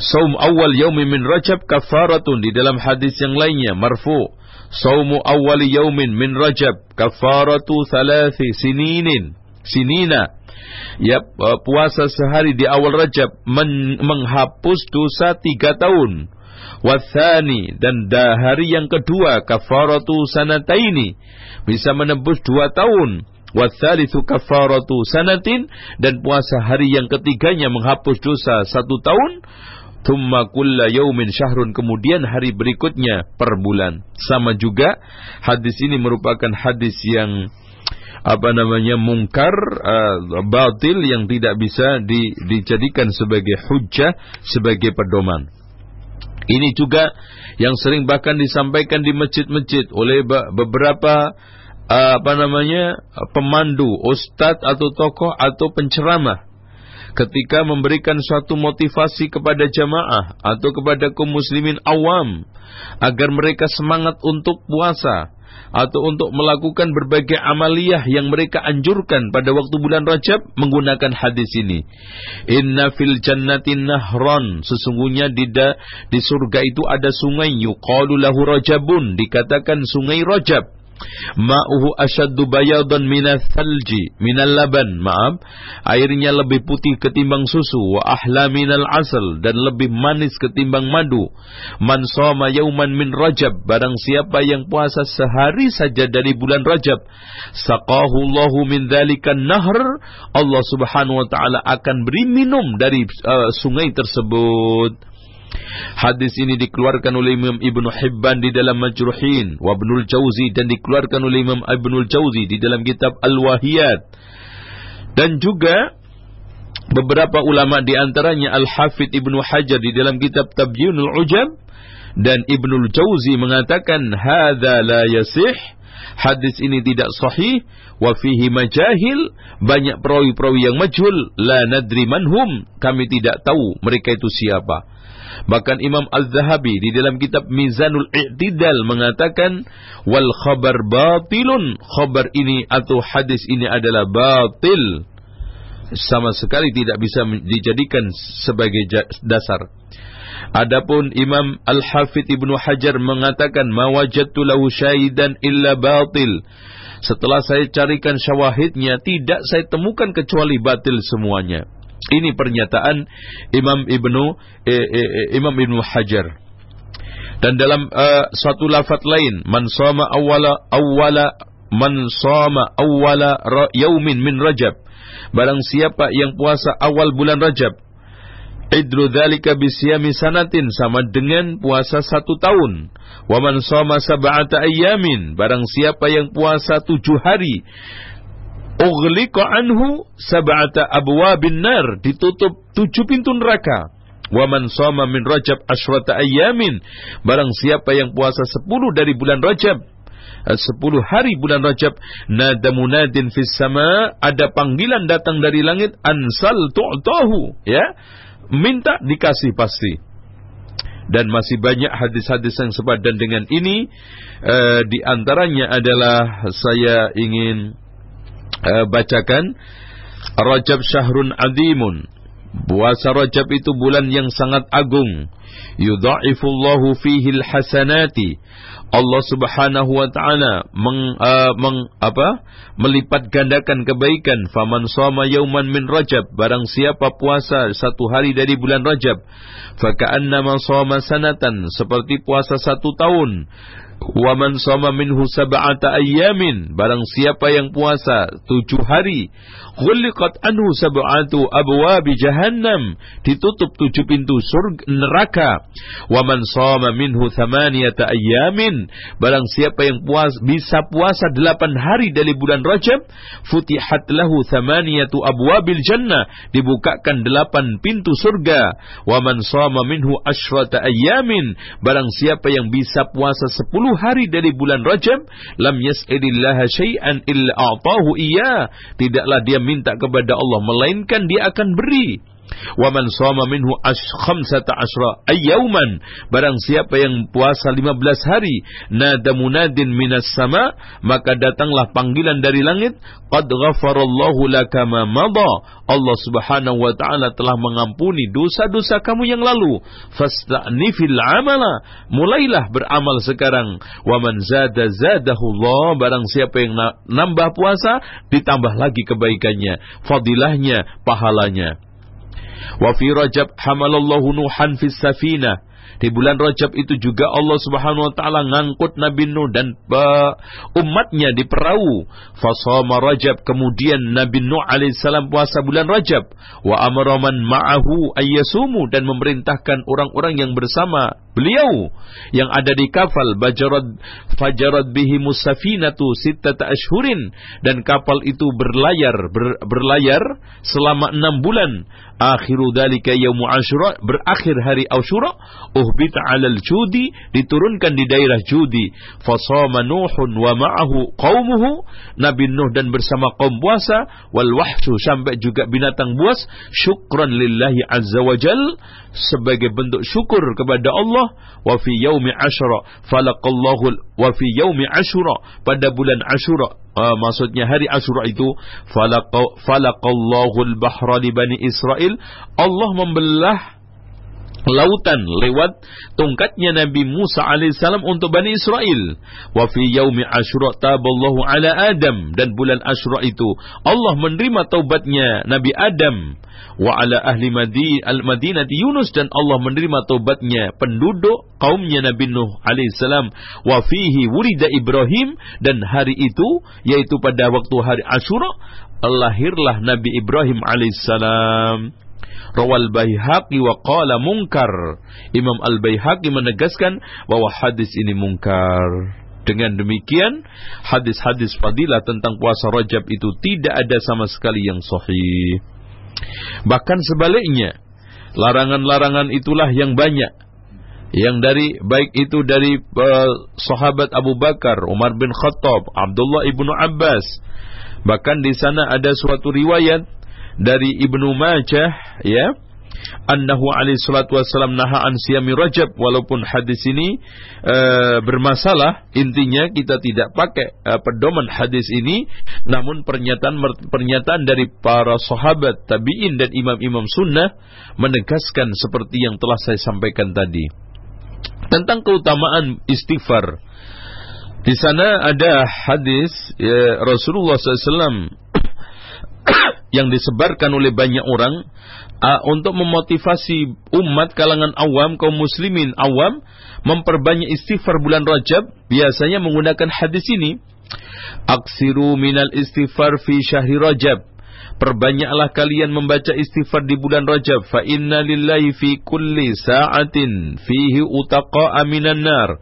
Speaker 1: Saum awal yaumi min Rajab kafaratun di dalam hadis yang lainnya marfu. Saumu awal yaumin min Rajab kafaratu thalathi sininin. Sinina. Ya, puasa sehari di awal Rajab men menghapus dosa tiga tahun. Wathani dan hari yang kedua kafaratu sanataini bisa menebus dua tahun Wathalithu kafaratu sanatin dan puasa hari yang ketiganya menghapus dosa satu tahun. Thumma kulla yaumin syahrun kemudian hari berikutnya per bulan. Sama juga hadis ini merupakan hadis yang apa namanya mungkar uh, batil yang tidak bisa di, dijadikan sebagai hujah sebagai pedoman. Ini juga yang sering bahkan disampaikan di masjid-masjid oleh beberapa apa namanya pemandu, ustadz atau tokoh atau penceramah. Ketika memberikan suatu motivasi kepada jamaah atau kepada kaum muslimin awam agar mereka semangat untuk puasa atau untuk melakukan berbagai amaliyah yang mereka anjurkan pada waktu bulan Rajab menggunakan hadis ini. Inna fil jannati nahran. Sesungguhnya di di surga itu ada sungai. Yuqalu lahu rajabun. Dikatakan sungai Rajab Ma'uhu asyaddu bayadan minal thalji, minal laban, maaf. Airnya lebih putih ketimbang susu, wa ahla minal asal, dan lebih manis ketimbang madu. Man soma yauman min rajab, barang siapa yang puasa sehari saja dari bulan rajab. Saqahu Allahu min dhalikan nahr, Allah subhanahu wa ta'ala akan beri minum dari uh, sungai tersebut. Hadis ini dikeluarkan oleh Imam Ibn Hibban di dalam Majruhin, wa Ibnul Jauzi dan dikeluarkan oleh Imam Ibnul Jauzi di dalam kitab Al-Wahiyat. Dan juga beberapa ulama di antaranya Al-Hafidh Ibnu Hajar di dalam kitab Tabyinul Ujab dan Ibnul Jauzi mengatakan hadza la yasih. Hadis ini tidak sahih. Wa fihi majahil. Banyak perawi-perawi yang majhul. La nadri manhum kami tidak tahu mereka itu siapa Bahkan Imam Al-Zahabi di dalam kitab Mizanul I'tidal mengatakan wal khabar batilun. Khabar ini atau hadis ini adalah batil. Sama sekali tidak bisa dijadikan sebagai dasar. Adapun Imam Al-Hafidh Ibnu Hajar mengatakan mawajadtu lahu syahidan illa batil. Setelah saya carikan syawahidnya tidak saya temukan kecuali batil semuanya. Ini pernyataan Imam Ibnu eh, eh, eh, Imam Ibnu Hajar. Dan dalam uh, suatu lafaz lain, man sama awala awala man sama awala yaumin min Rajab. Barang siapa yang puasa awal bulan Rajab, idru dzalika bisyami sanatin sama dengan puasa satu tahun. Wa man sama sab'ata ayyamin, barang siapa yang puasa tujuh hari ughliqa anhu sab'ata abwabin nar. Ditutup tujuh pintu neraka. Wa man sama min rajab asyrata ayamin barang siapa yang puasa sepuluh dari bulan rajab eh, sepuluh hari bulan Rajab nada munadin fis sama ada panggilan datang dari langit ansal tu'tahu ya minta dikasih pasti. Dan masih banyak hadis-hadis yang sepadan dengan ini uh, di antaranya adalah saya ingin uh, bacakan Rajab syahrun azimun Puasa Rajab itu bulan yang sangat agung. Yudha'ifullahu fihi hasanati. Allah Subhanahu wa taala meng, uh, meng apa? melipat gandakan kebaikan. Faman shoma yauman min Rajab, barang siapa puasa satu hari dari bulan Rajab, faka'annama shoma sanatan, seperti puasa satu tahun. Wa man sama minhu sab'ata ayyamin. Barang siapa yang puasa tujuh hari ghuliqat anhu sab'atu abwabi jahannam. Ditutup tujuh pintu surga neraka. Wa man sama minhu thamaniyata ayyamin. Barang siapa yang puas bisa puasa delapan hari dari bulan Rajab futihat lahu thamaniyatu abwabil jannah. Dibukakan delapan pintu surga. Wa man sama minhu asyrata ayyamin. Barang siapa yang bisa puasa sepuluh 10 hari dari bulan Rajab, lam yas'ilillaha syai'an illa a'tahu iya. Tidaklah dia minta kepada Allah, melainkan dia akan beri. Wa man minhu ash khamsata ashra. Ayyauman barang siapa yang puasa 15 hari nada munadin minas sama maka datanglah panggilan dari langit. Qad ghafarallahu laka ma Allah Subhanahu wa taala telah mengampuni dosa-dosa kamu yang lalu. Fasta'nifil amala. Mulailah beramal sekarang. Wa man zada zadahu Allah. Barang siapa yang nambah puasa ditambah lagi kebaikannya fadilahnya pahalanya Wa fi Rajab hamalallahu Nuhan fis safinah. Di bulan Rajab itu juga Allah Subhanahu wa taala ngangkut Nabi Nuh dan uh, umatnya di perahu. Fasama Rajab kemudian Nabi Nuh alaihissalam puasa bulan Rajab wa amara man ma'ahu ayyasumu dan memerintahkan orang-orang yang bersama beliau yang ada di kapal bajarat fajarat bihi musafinatu sittata ashhurin dan kapal itu berlayar ber, berlayar selama enam bulan akhiru dalika yaumu asyura berakhir hari asyura uhbita alal judi diturunkan di daerah judi. Fasama nuhun wa ma'ahu qaumuhu nabi nuh dan bersama kaum puasa wal sampai juga binatang buas syukran lillahi azza wajal sebagai bentuk syukur kepada Allah. Wa fi yaumi asyura falaqallahu wa fi yaumi asyura pada bulan asyura uh, maksudnya hari Asyura itu falaqallahu al-bahra li bani Israel. Allah membelah lautan lewat tongkatnya Nabi Musa alaihissalam untuk Bani Israel. Wa fi yaumi Asyura taballahu ala Adam. Dan bulan Asyura itu Allah menerima taubatnya Nabi Adam. Wa ala ahli Madi al-Madinah Yunus. Dan Allah menerima taubatnya penduduk kaumnya Nabi Nuh alaihissalam wa fihi wurida Ibrahim. Dan hari itu yaitu pada waktu hari Asyura lahirlah Nabi Ibrahim alaihissalam Rawal Baihaqi wa qala munkar. Imam Al-Baihaqi menegaskan bahwa hadis ini mungkar. Dengan demikian, hadis-hadis fadilah tentang puasa Rajab itu tidak ada sama sekali yang sahih. Bahkan sebaliknya, larangan-larangan itulah yang banyak. Yang dari baik itu dari uh, sahabat Abu Bakar, Umar bin Khattab, Abdullah ibnu Abbas. Bahkan di sana ada suatu riwayat dari Ibnu Majah ya annahu alaihi salatu wasallam naha an siyami rajab. Walaupun hadis ini e, bermasalah intinya kita tidak pakai e, pedoman hadis ini. Namun pernyataan pernyataan dari para sahabat tabi'in dan imam-imam sunnah menegaskan seperti yang telah saya sampaikan tadi. Tentang keutamaan istighfar. Di sana ada hadis ya, Rasulullah SAW yang disebarkan oleh banyak orang uh, untuk memotivasi umat kalangan awam kaum muslimin awam memperbanyak istighfar bulan Rajab biasanya menggunakan hadis ini. Aksiru minal istighfar fi syahri Rajab Perbanyaklah kalian membaca istighfar di bulan Rajab. Fa inna lillahi fi kulli sa'atin fihi utaqa minan nar.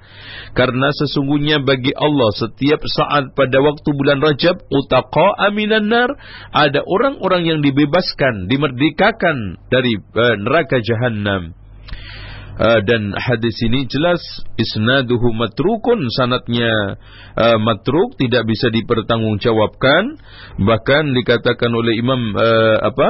Speaker 1: Karena sesungguhnya bagi Allah setiap saat pada waktu bulan Rajab utaqa minan nar ada orang-orang yang dibebaskan, dimerdekakan dari uh, neraka jahanam. Uh, dan hadis ini jelas isnaduhu matrukun sanatnya uh, matruk tidak bisa dipertanggungjawabkan. Bahkan dikatakan oleh Imam uh, apa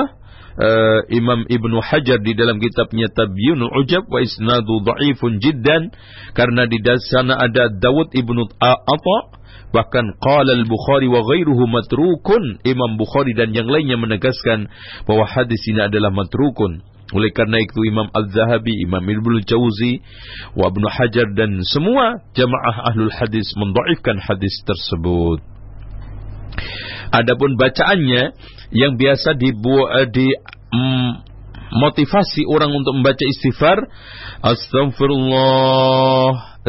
Speaker 1: uh, Imam Ibnu Hajar di dalam kitabnya Tabyinul Ujab wa isnadu dhaifun jiddan karena di sana ada Dawud Ibnu Atha bahkan qala al-Bukhari wa ghairuhu matrukun. Imam Bukhari dan yang lainnya menegaskan bahwa hadis ini adalah matrukun oleh karena itu Imam Az-Zahabi, Imam Ibnu Jauzi, wa Ibnu Hajar dan semua jamaah ahlul hadis mendoifkan hadis tersebut. Adapun bacaannya yang biasa dibuat eh, di mm, motivasi orang untuk membaca istighfar Astaghfirullah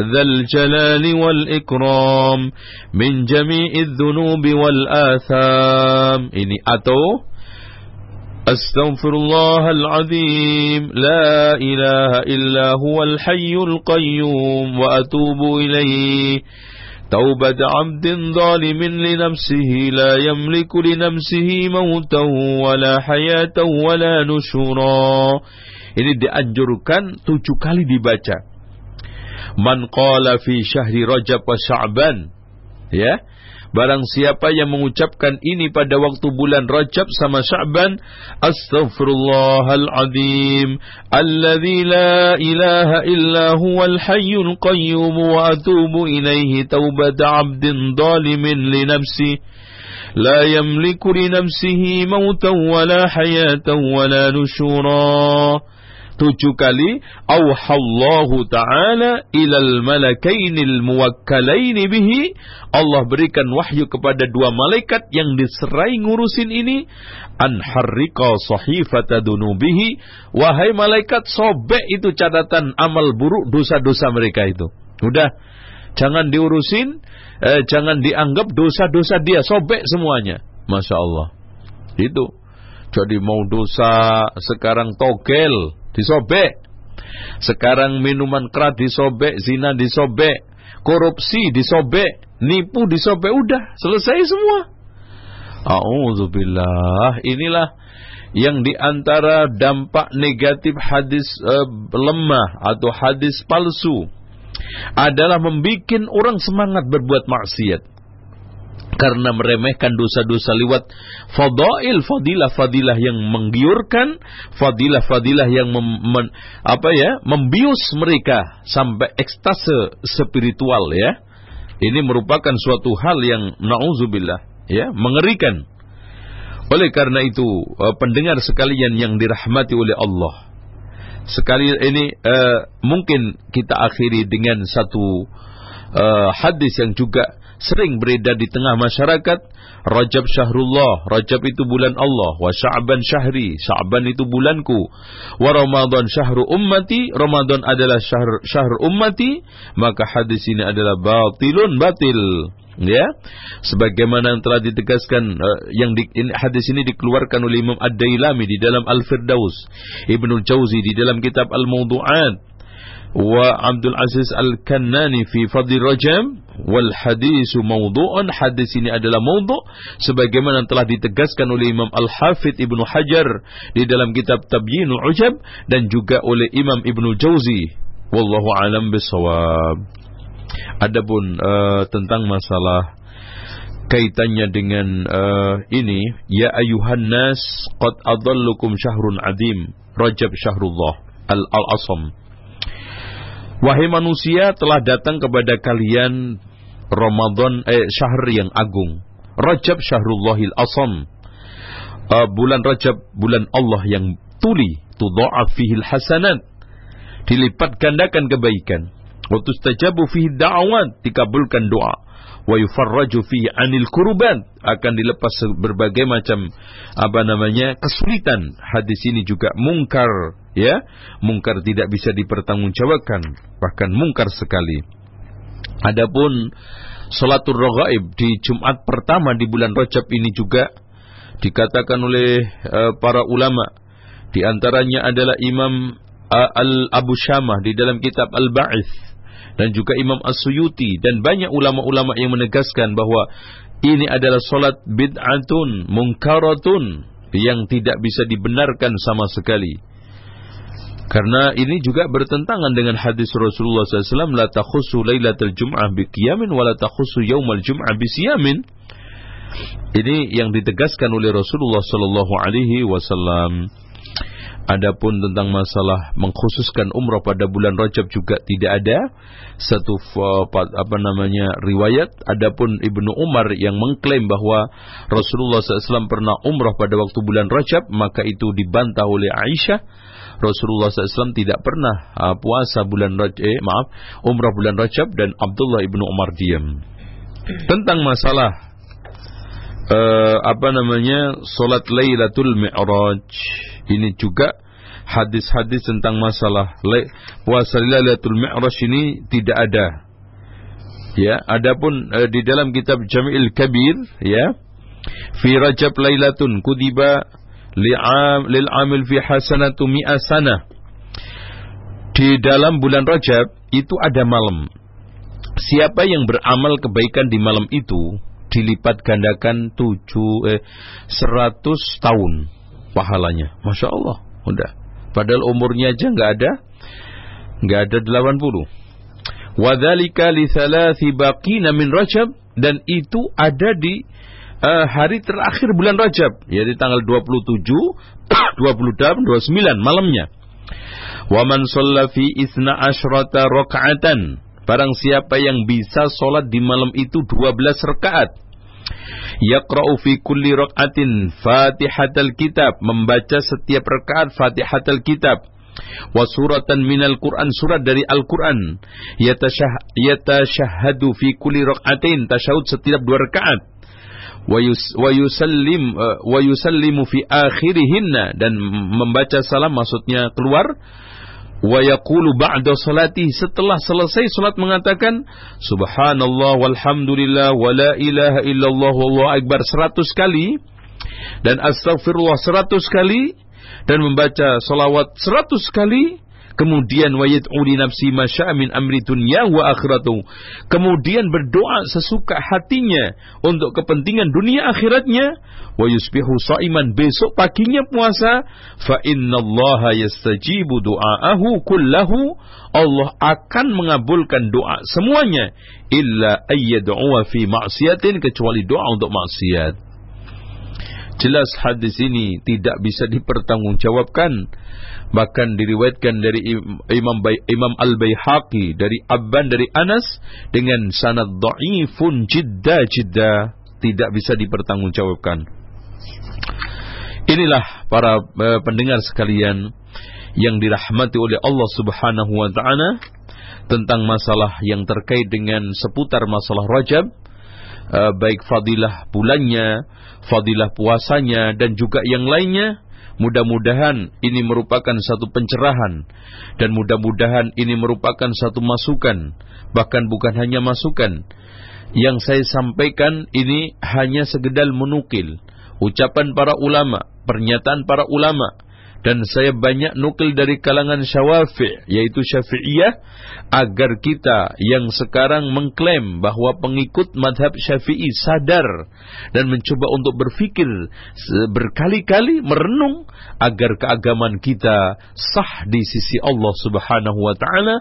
Speaker 1: wal ikram min jami'idz dzunubi wal atham ini atau أستغفر الله العظيم لا إله إلا هو الحي القيوم وأتوب إليه. توبة عبد ظالم لنفسه لا يملك لنفسه موتا ولا حياة ولا نشورا ini dianjurkan tujuh kali dibaca. Man qala fi syahri rajab wa sya'ban ya Barang siapa yang mengucapkan ini pada waktu bulan Rajab sama Sya'ban, Astaghfirullahaladzim, alladzi la ilaha illa huwal hayyul qayyum wa atubu ilaihi taubata 'abdin zalimin li nafsi. لا يملك لنفسه موتا ولا حياة ولا نشورا tujuh kali auhallahu ta'ala ilal malakainil muwakkalaini bihi. Allah berikan wahyu kepada dua malaikat yang diserai ngurusin ini. An harriqa sahifata wahai malaikat sobek itu catatan amal buruk dosa-dosa mereka itu. Udah jangan diurusin eh, jangan dianggap dosa-dosa dia sobek semuanya. Masya Allah. Itu. Jadi mau dosa sekarang togel disobek. Sekarang minuman keras disobek, zina disobek, korupsi disobek, nipu disobek, udah selesai semua. A'udzubillah. Inilah yang di antara dampak negatif hadis uh, lemah atau hadis palsu adalah membuat orang semangat berbuat maksiat karena meremehkan dosa-dosa lewat fadail fadilah-fadilah yang menggiurkan fadilah-fadilah yang mem, men, apa ya membius mereka sampai ekstase spiritual ya. Ini merupakan suatu hal yang nauzubillah ya mengerikan. Oleh karena itu eh, pendengar sekalian yang dirahmati oleh Allah sekali ini uh, mungkin kita akhiri dengan satu uh, hadis yang juga sering beredar di tengah masyarakat Rajab syahrullah Rajab itu bulan Allah wa Sya'ban syahri Sya'ban itu bulanku wa Ramadan syahru ummati Ramadan adalah syahr syahr ummati maka hadis ini adalah batilun batil ya. Sebagaimana yang telah ditegaskan uh, yang di, hadis ini dikeluarkan oleh Imam Ad-Dailami di dalam Al-Firdaus Ibnu Jauzi di dalam kitab Al-Mawdu'at Abdul Aziz Al-Kannani fi Fadli Rajab wal hadisu mawdu'un. Hadis ini adalah mawdu' sebagaimana telah ditegaskan oleh Imam Al-Hafidh Ibnu Hajar di dalam kitab Tabyinul Ujab dan juga oleh Imam Ibnu Jauzi. Wallahu alam bisawab adapun uh, tentang masalah kaitannya dengan uh, ini ya ayuhan nas qad adallukum syahrun adim Rajab syahrullah al-asam Wahai manusia telah datang kepada kalian Ramadan eh syahr yang agung. Rajab Syahrullahil Asam. Uh, bulan Rajab bulan Allah yang tuli, tudha'af fihil hasanat. Dilipat gandakan kebaikan. Wa tustajabu fihi da'awat, dikabulkan doa wa yufarraju fi anil kurban akan dilepas berbagai macam apa namanya kesulitan hadis ini juga mungkar ya mungkar tidak bisa dipertanggungjawabkan bahkan mungkar sekali adapun salatul raghaib di Jumat pertama di bulan Rajab ini juga dikatakan oleh uh, para ulama di antaranya adalah Imam uh, Al Abu Syamah di dalam kitab Al Ba'ith dan juga Imam As-Suyuti dan banyak ulama-ulama yang menegaskan bahwa ini adalah solat bid'atun mungkaratun yang tidak bisa dibenarkan sama sekali. Karena ini juga bertentangan dengan hadis Rasulullah SAW, la takhusu laylatul jum'ah biqiyamin wa la takhusu yawmal jum'ah bisiyamin. Ini yang ditegaskan oleh Rasulullah sallallahu alaihi wasallam. Adapun tentang masalah mengkhususkan umrah pada bulan Rajab juga tidak ada satu apa namanya riwayat. Adapun Ibnu Umar yang mengklaim bahwa Rasulullah SAW pernah umrah pada waktu bulan Rajab, maka itu dibantah oleh Aisyah. Rasulullah SAW tidak pernah uh, puasa bulan Rajab, eh, maaf, umrah bulan Rajab dan Abdullah ibnu Umar diam. Tentang masalah uh, apa namanya solat Lailatul Mi'raj ini juga hadis-hadis tentang masalah puasa Lailatul Mi'raj ini tidak ada. Ya, adapun uh, di dalam kitab Jami'il Kabir ya, fi Rajab Lailatun kudiba lil amil fi hasanatu mi'a sana. Di dalam bulan Rajab itu ada malam. Siapa yang beramal kebaikan di malam itu dilipat gandakan tujuh eh, seratus tahun pahalanya. Masya Allah, udah. Padahal umurnya aja nggak ada, nggak ada 80. Wadhalika li thalathi baqina min Rajab dan itu ada di uh, hari terakhir bulan Rajab, yaitu tanggal 27, 28, 29 malamnya. Wa man shalla fi isna asyrata raka'atan. Barang siapa yang bisa sholat di malam itu 12 rakaat Yaqra'u fi kulli rak'atin Fatihatul Kitab, membaca setiap rakaat Fatihatul Kitab. Wa suratan minal Qur'an, surat dari Al-Qur'an. Yatashah, yatashahadu fi kulli rak'atin, tasyahud setiap dua rakaat. Wa, yus, wa yusallim uh, wa yusallimu fi akhirihinna. Dan membaca salam maksudnya keluar. Wa yaqulu ba'da salati. Setelah selesai salat mengatakan subhanallah walhamdulillah wa la ilaha illallah wallahu akbar. 100 kali. Dan astagfirullah 100 kali. Dan membaca salawat 100 kali Kemudian wayad'u li nafsi masya'a min amri dunya wa akhiratu. Kemudian berdoa sesuka hatinya untuk kepentingan dunia akhiratnya. Wa sa'iman besok paginya puasa. Fa innallaha yastajibu du'aahu kullahu. Allah akan mengabulkan doa semuanya. Illa ayyad'uwa fi ma'siyatin. Kecuali doa untuk maksiat. Jelas hadis ini tidak bisa dipertanggungjawabkan bahkan diriwayatkan dari Imam Imam Al Baihaqi dari Abban dari Anas dengan sanad dhaifun jidda jidda tidak bisa dipertanggungjawabkan. Inilah para uh, pendengar sekalian yang dirahmati oleh Allah Subhanahu wa taala tentang masalah yang terkait dengan seputar masalah Rajab uh, baik fadilah bulannya, fadilah puasanya dan juga yang lainnya Mudah-mudahan ini merupakan satu pencerahan dan mudah-mudahan ini merupakan satu masukan, bahkan bukan hanya masukan. Yang saya sampaikan ini hanya sekedar menukil ucapan para ulama, pernyataan para ulama dan saya banyak nukil dari kalangan syawafi yaitu syafi'iyah agar kita yang sekarang mengklaim bahwa pengikut madhab syafi'i sadar dan mencoba untuk berfikir berkali-kali merenung agar keagamaan kita sah di sisi Allah subhanahu wa ta'ala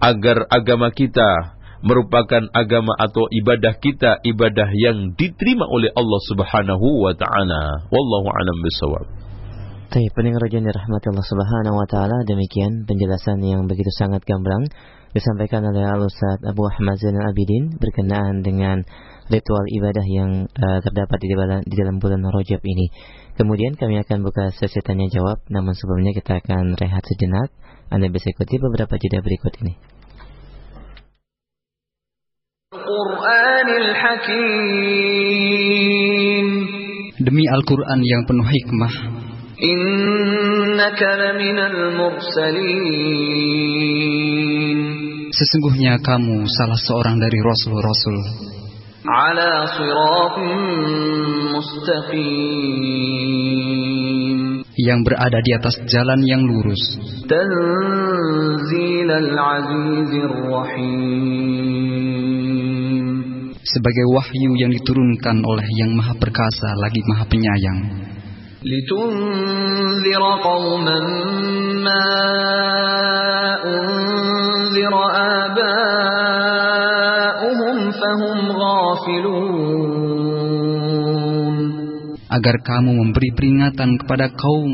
Speaker 1: agar agama kita merupakan agama atau ibadah kita ibadah yang diterima oleh Allah Subhanahu wa taala. Wallahu a'lam bishawab.
Speaker 2: Tapi pendengar yang dirahmati Allah Subhanahu wa taala, demikian penjelasan yang begitu sangat gamblang disampaikan oleh Al Ustaz Abu Ahmad Zainal Abidin berkenaan dengan ritual ibadah yang uh, terdapat di dalam, di dalam bulan Rajab ini. Kemudian kami akan buka sesi tanya jawab, namun sebelumnya kita akan rehat sejenak. Anda bisa ikuti beberapa jeda berikut ini.
Speaker 3: Demi Al-Quran yang penuh hikmah Sesungguhnya kamu salah seorang dari Rasul-Rasul yang berada di atas jalan yang lurus. Sebagai wahyu yang diturunkan oleh Yang Maha Perkasa lagi Maha Penyayang.
Speaker 4: لتنذر قوما ما أنذر آباؤهم فهم غافلون
Speaker 3: agar kamu memberi peringatan kepada kaum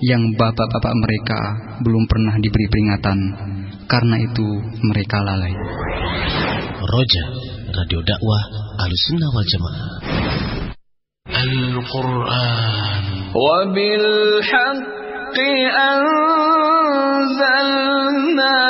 Speaker 3: yang bapak-bapak mereka belum pernah diberi peringatan karena itu mereka lalai
Speaker 5: Roja Radio Dakwah Alusunnah Wal Jamaah Al-Quran
Speaker 4: وبالحق أنزلناه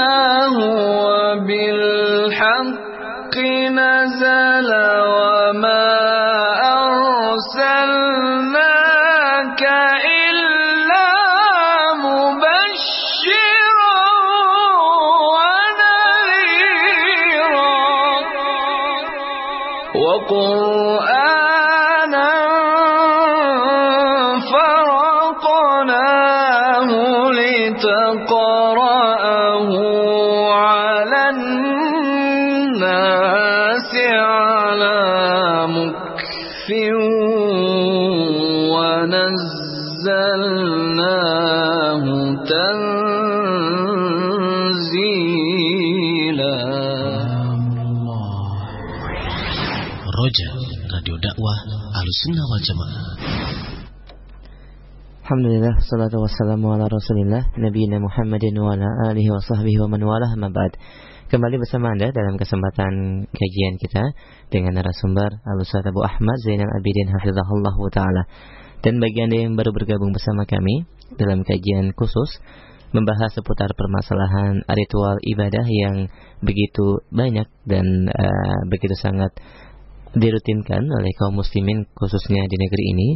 Speaker 5: Alusunnah Wal Jamaah.
Speaker 2: Alhamdulillah, salatu wassalamu ala rasulillah Nabiina Muhammadin wa ala alihi wa sahbihi wa man walah mabad Kembali bersama Anda dalam kesempatan kajian kita Dengan narasumber Al-Ustaz Abu Ahmad Zainal Abidin Hafizahullah Ta'ala. Dan bagi Anda yang baru bergabung bersama kami Dalam kajian khusus Membahas seputar permasalahan ritual ibadah yang begitu banyak Dan uh, begitu sangat dirutinkan oleh kaum muslimin khususnya di negeri ini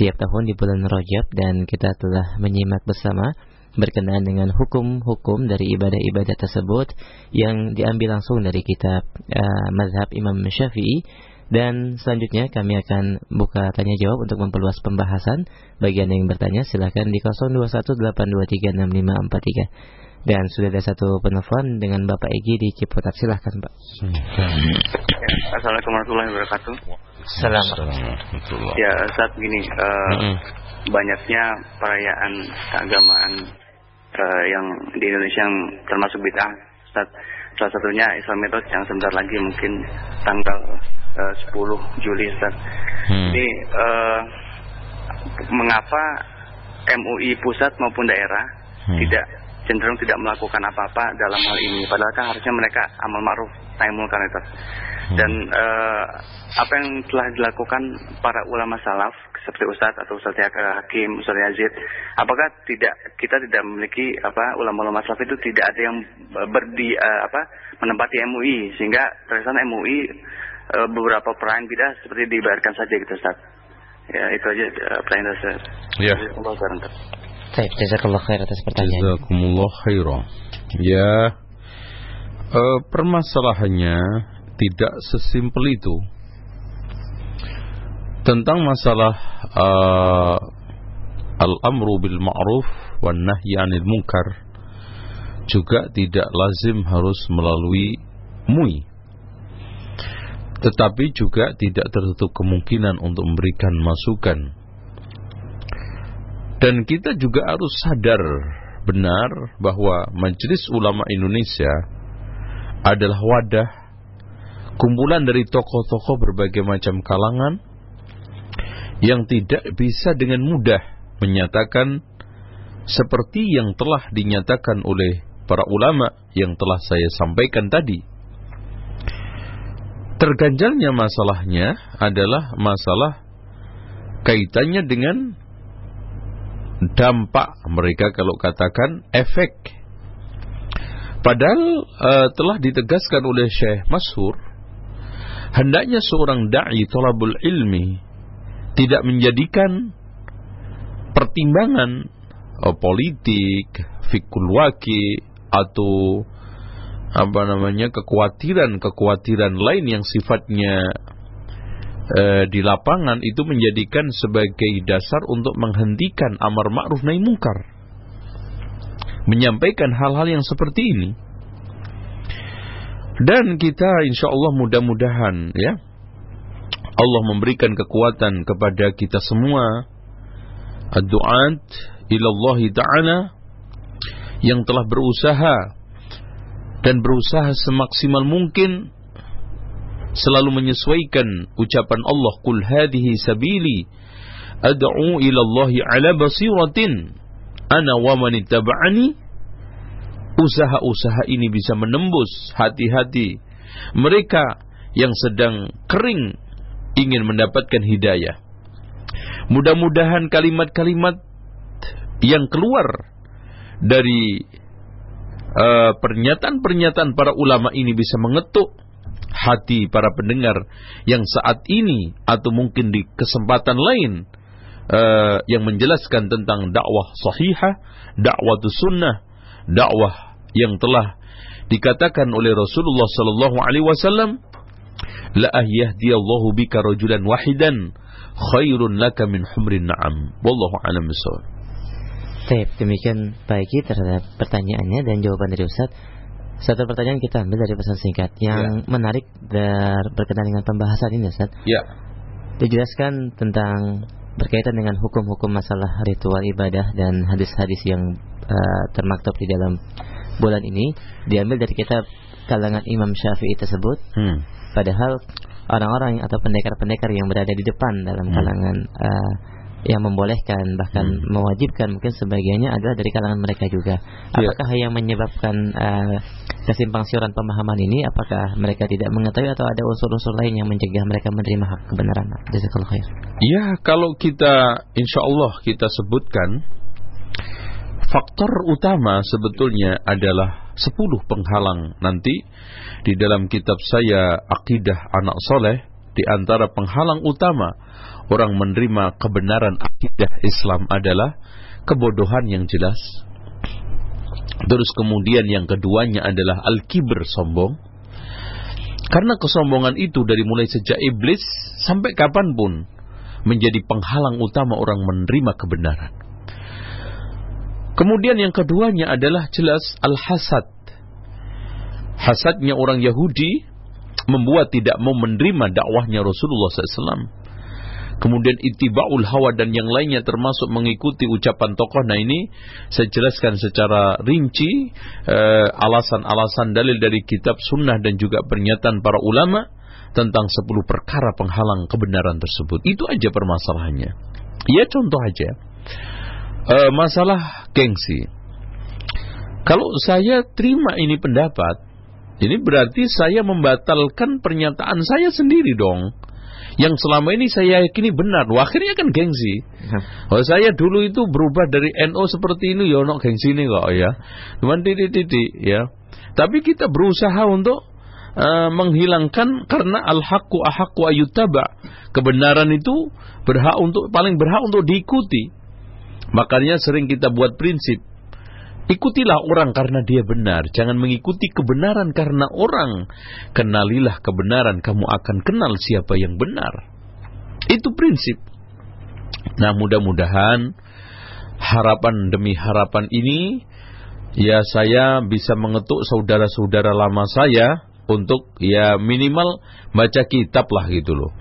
Speaker 2: tiap tahun di bulan Rajab dan kita telah menyimak bersama berkenaan dengan hukum-hukum dari ibadah-ibadah tersebut yang diambil langsung dari kitab uh, mazhab Imam Syafi'i dan selanjutnya kami akan buka tanya jawab untuk memperluas pembahasan. Bagi Anda yang bertanya silahkan di 0218236543. Dan sudah ada satu penelpon dengan Bapak Egi di Ciputat. Silahkan Pak.
Speaker 6: Assalamualaikum warahmatullahi wabarakatuh.
Speaker 2: Assalamualaikum.
Speaker 6: Ya saat gini uh, banyaknya perayaan keagamaan uh, yang di Indonesia yang termasuk bid'ah. Ustaz. Salah satunya Islam Mitos yang sebentar lagi mungkin tanggal uh, 10 Juli Ustaz.
Speaker 1: Hmm.
Speaker 6: Ini uh, mengapa MUI pusat maupun daerah
Speaker 1: Hmm.
Speaker 6: tidak cenderung tidak melakukan apa-apa dalam hal ini. Padahal kan harusnya mereka amal ma'ruf nahi munkar itu. Dan eh, apa yang telah dilakukan para ulama salaf seperti Ustadz atau Ustadz Yaka Hakim, Ustadz Yazid, apakah tidak kita tidak memiliki apa ulama-ulama salaf itu tidak ada yang berdi eh, apa menempati MUI sehingga terkesan MUI eh, beberapa perayaan bidah seperti dibayarkan saja gitu Ustaz. Ya itu aja eh, pertanyaan saya.
Speaker 1: Ya.
Speaker 6: Khairan, Ustaz.
Speaker 2: Baik, jazakallah khair atas pertanyaan.
Speaker 1: Jazakumullah khairan. Ya, eh, permasalahannya tidak sesimpel itu. Tentang masalah eh, al-amru bil ma'ruf wan nahyi 'anil munkar juga tidak lazim harus melalui MUI. Tetapi juga tidak tertutup kemungkinan untuk memberikan masukan dan kita juga harus sadar benar bahwa Majelis Ulama Indonesia adalah wadah kumpulan dari tokoh-tokoh berbagai macam kalangan yang tidak bisa dengan mudah menyatakan seperti yang telah dinyatakan oleh para ulama yang telah saya sampaikan tadi. Terganjalnya masalahnya adalah masalah kaitannya dengan dampak mereka kalau katakan efek. Padahal uh, telah ditegaskan oleh Syekh Masyhur hendaknya seorang dai thalabul ilmi tidak menjadikan pertimbangan uh, politik, fikul waki atau apa namanya kekhawatiran-kekhawatiran lain yang sifatnya e, di lapangan itu menjadikan sebagai dasar untuk menghentikan amar ma'ruf nahi mungkar. Menyampaikan hal-hal yang seperti ini. Dan kita insya Allah mudah-mudahan ya Allah memberikan kekuatan kepada kita semua ad-du'at ilallah ta'ala yang telah berusaha dan berusaha semaksimal mungkin selalu menyesuaikan ucapan Allah kul hadhihi sabili ad'u ila Allah ala basiratin ana wa man ittaba'ani. Usaha-usaha ini bisa menembus hati-hati mereka yang sedang kering ingin mendapatkan hidayah. Mudah-mudahan kalimat-kalimat yang keluar dari uh, pernyataan-pernyataan para ulama ini bisa mengetuk hati para pendengar yang saat ini atau mungkin di kesempatan lain uh, yang menjelaskan tentang dakwah sahihah, dakwah sunnah, dakwah yang telah dikatakan oleh Rasulullah sallallahu alaihi wasallam la ahyadiyallahu bika rajulan wahidan khairun laka min humrin na'am wallahu alam bisawab
Speaker 2: Baik, demikian baiki terhadap pertanyaannya dan jawaban dari Ustaz. Satu pertanyaan kita ambil dari pesan singkat yang
Speaker 1: Ya.
Speaker 2: menarik dan berkenaan dengan pembahasan ini Ustaz.
Speaker 1: ya
Speaker 2: Dijelaskan tentang berkaitan dengan hukum-hukum masalah ritual ibadah dan hadis-hadis yang uh, termaktub di dalam bulan ini diambil dari kitab kalangan Imam Syafi'i tersebut
Speaker 1: hmm.
Speaker 2: padahal orang-orang atau pendekar-pendekar yang berada di depan dalam
Speaker 1: Hmm.
Speaker 2: kalangan uh, yang membolehkan bahkan
Speaker 1: Hmm.
Speaker 2: mewajibkan mungkin sebagiannya adalah dari kalangan mereka juga.
Speaker 1: Ya.
Speaker 2: Apakah yang menyebabkan uh, kesimpang siuran pemahaman ini apakah mereka tidak mengetahui atau ada unsur-unsur lain yang mencegah mereka menerima hak kebenaran? Jazakallahu khair.
Speaker 1: Ya, kalau kita insya Allah kita sebutkan faktor utama sebetulnya adalah 10 penghalang nanti di dalam kitab saya Akidah Anak Soleh di antara penghalang utama orang menerima kebenaran akidah Islam adalah kebodohan yang jelas. Terus kemudian yang keduanya adalah al-kibr sombong. Karena kesombongan itu dari mulai sejak iblis sampai kapan pun menjadi penghalang utama orang menerima kebenaran. Kemudian yang keduanya adalah jelas al-hasad. Hasadnya orang Yahudi membuat tidak mau menerima dakwahnya Rasulullah SAW. Kemudian itiba'ul hawa dan yang lainnya termasuk mengikuti ucapan tokoh. Nah ini saya jelaskan secara rinci eh, alasan-alasan dalil dari kitab sunnah dan juga pernyataan para ulama tentang 10 perkara penghalang kebenaran tersebut. Itu aja permasalahannya. Ya contoh aja. Eh, masalah gengsi. Kalau saya terima ini pendapat, ini berarti saya membatalkan pernyataan saya sendiri dong. Yang selama ini saya yakini benar. Wah, akhirnya kan gengsi. Oh, saya dulu itu berubah dari NO seperti ini, ya no gengsi ini kok ya. Cuman titik-titik ya. Tapi kita berusaha untuk uh, menghilangkan karena al-haqqu ahaqqu ayutaba. Kebenaran itu berhak untuk paling berhak untuk diikuti. Makanya sering kita buat prinsip Ikutilah orang karena dia benar. Jangan mengikuti kebenaran karena orang. Kenalilah kebenaran, kamu akan kenal siapa yang benar. Itu prinsip. Nah mudah-mudahan harapan demi harapan ini ya saya bisa mengetuk saudara-saudara lama saya untuk ya minimal baca kitab lah gitu loh.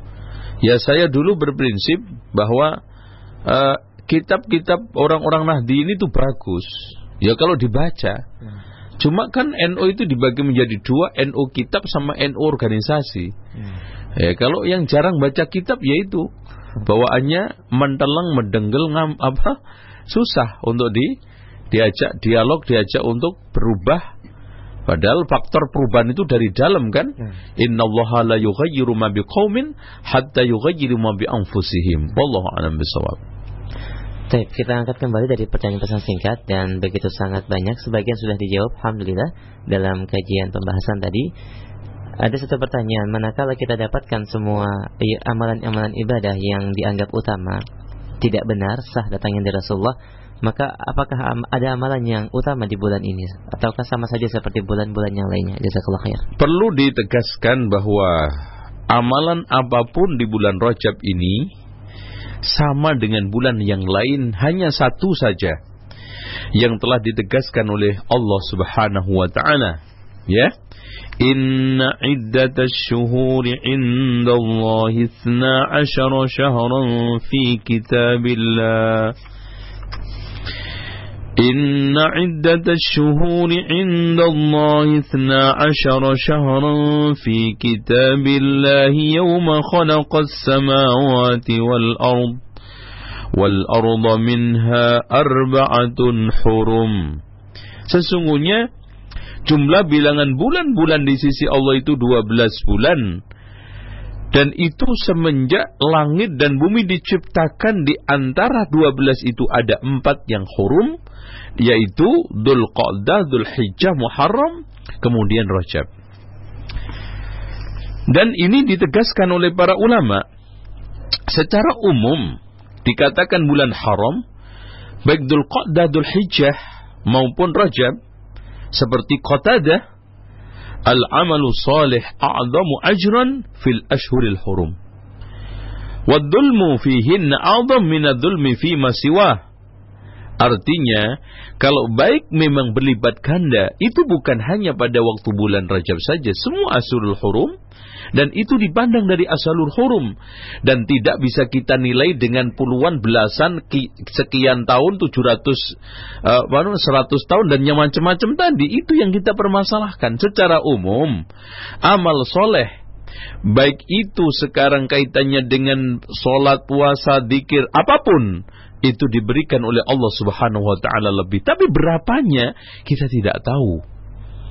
Speaker 1: Ya saya dulu berprinsip bahwa uh, kitab-kitab orang-orang Nahdi ini tuh bagus Ya kalau dibaca. Hmm. Cuma kan NO itu dibagi menjadi dua, NO kitab sama NO organisasi. Hmm. Ya kalau yang jarang baca kitab yaitu bawaannya menteleng, mendenggel, ngam apa susah untuk di diajak dialog, diajak untuk berubah. Padahal faktor perubahan itu dari dalam kan. Hmm. Inna Allah la yughayyiru ma biqaumin hatta yughayyiru ma bi anfusihim. Wallahu a'lam bishawab.
Speaker 2: Kita angkat kembali dari pertanyaan pesan singkat dan begitu sangat banyak sebagian sudah dijawab alhamdulillah dalam kajian pembahasan tadi. Ada satu pertanyaan, manakala kita dapatkan semua amalan-amalan ibadah yang dianggap utama tidak benar sah datangnya dari Rasulullah, maka apakah ada amalan yang utama di bulan ini ataukah sama saja seperti bulan-bulan yang lainnya? Jazakallah khair.
Speaker 1: Perlu ditegaskan bahwa amalan apa pun di bulan Rajab ini sama dengan bulan yang lain hanya satu saja yang telah ditegaskan oleh Allah Subhanahu wa taala. Ya? Inna iddatash shuhuri indallahi 12 shahran fi kitabillah إن عدة الشهور عند الله اثنا عشر شهرا في كتاب الله يوم خلق السماوات والأرض والأرض منها أربعة حرم Sesungguhnya jumlah bilangan bulan-bulan di sisi Allah itu 12 bulan dan itu semenjak langit dan bumi diciptakan di antara 12 itu ada empat yang hurum yaitu Dhul Qa'dah, Dhul Hijjah, Muharram, kemudian Rajab. Dan ini ditegaskan oleh para ulama. Secara umum dikatakan bulan haram baik Dhul Qa'dah, Dhul Hijjah maupun Rajab seperti Qatadah al-amalu salih a'zamu ajran fil ashhuril hurum. Wad-dhulmu fihinna a'zam min ad-dhulmi fi ma siwah Artinya, kalau baik memang berlipat ganda, itu bukan hanya pada waktu bulan Rajab saja, semua asurul hurum, dan itu dipandang dari asalul hurum, dan tidak bisa kita nilai dengan puluhan belasan sekian tahun, 700, uh, 100 tahun, dan yang macam-macam tadi, itu yang kita permasalahkan. Secara umum, amal soleh baik itu sekarang kaitannya dengan sholat, puasa, dikir, apa pun, itu diberikan oleh Allah Subhanahu wa taala lebih. Tapi berapanya kita tidak tahu.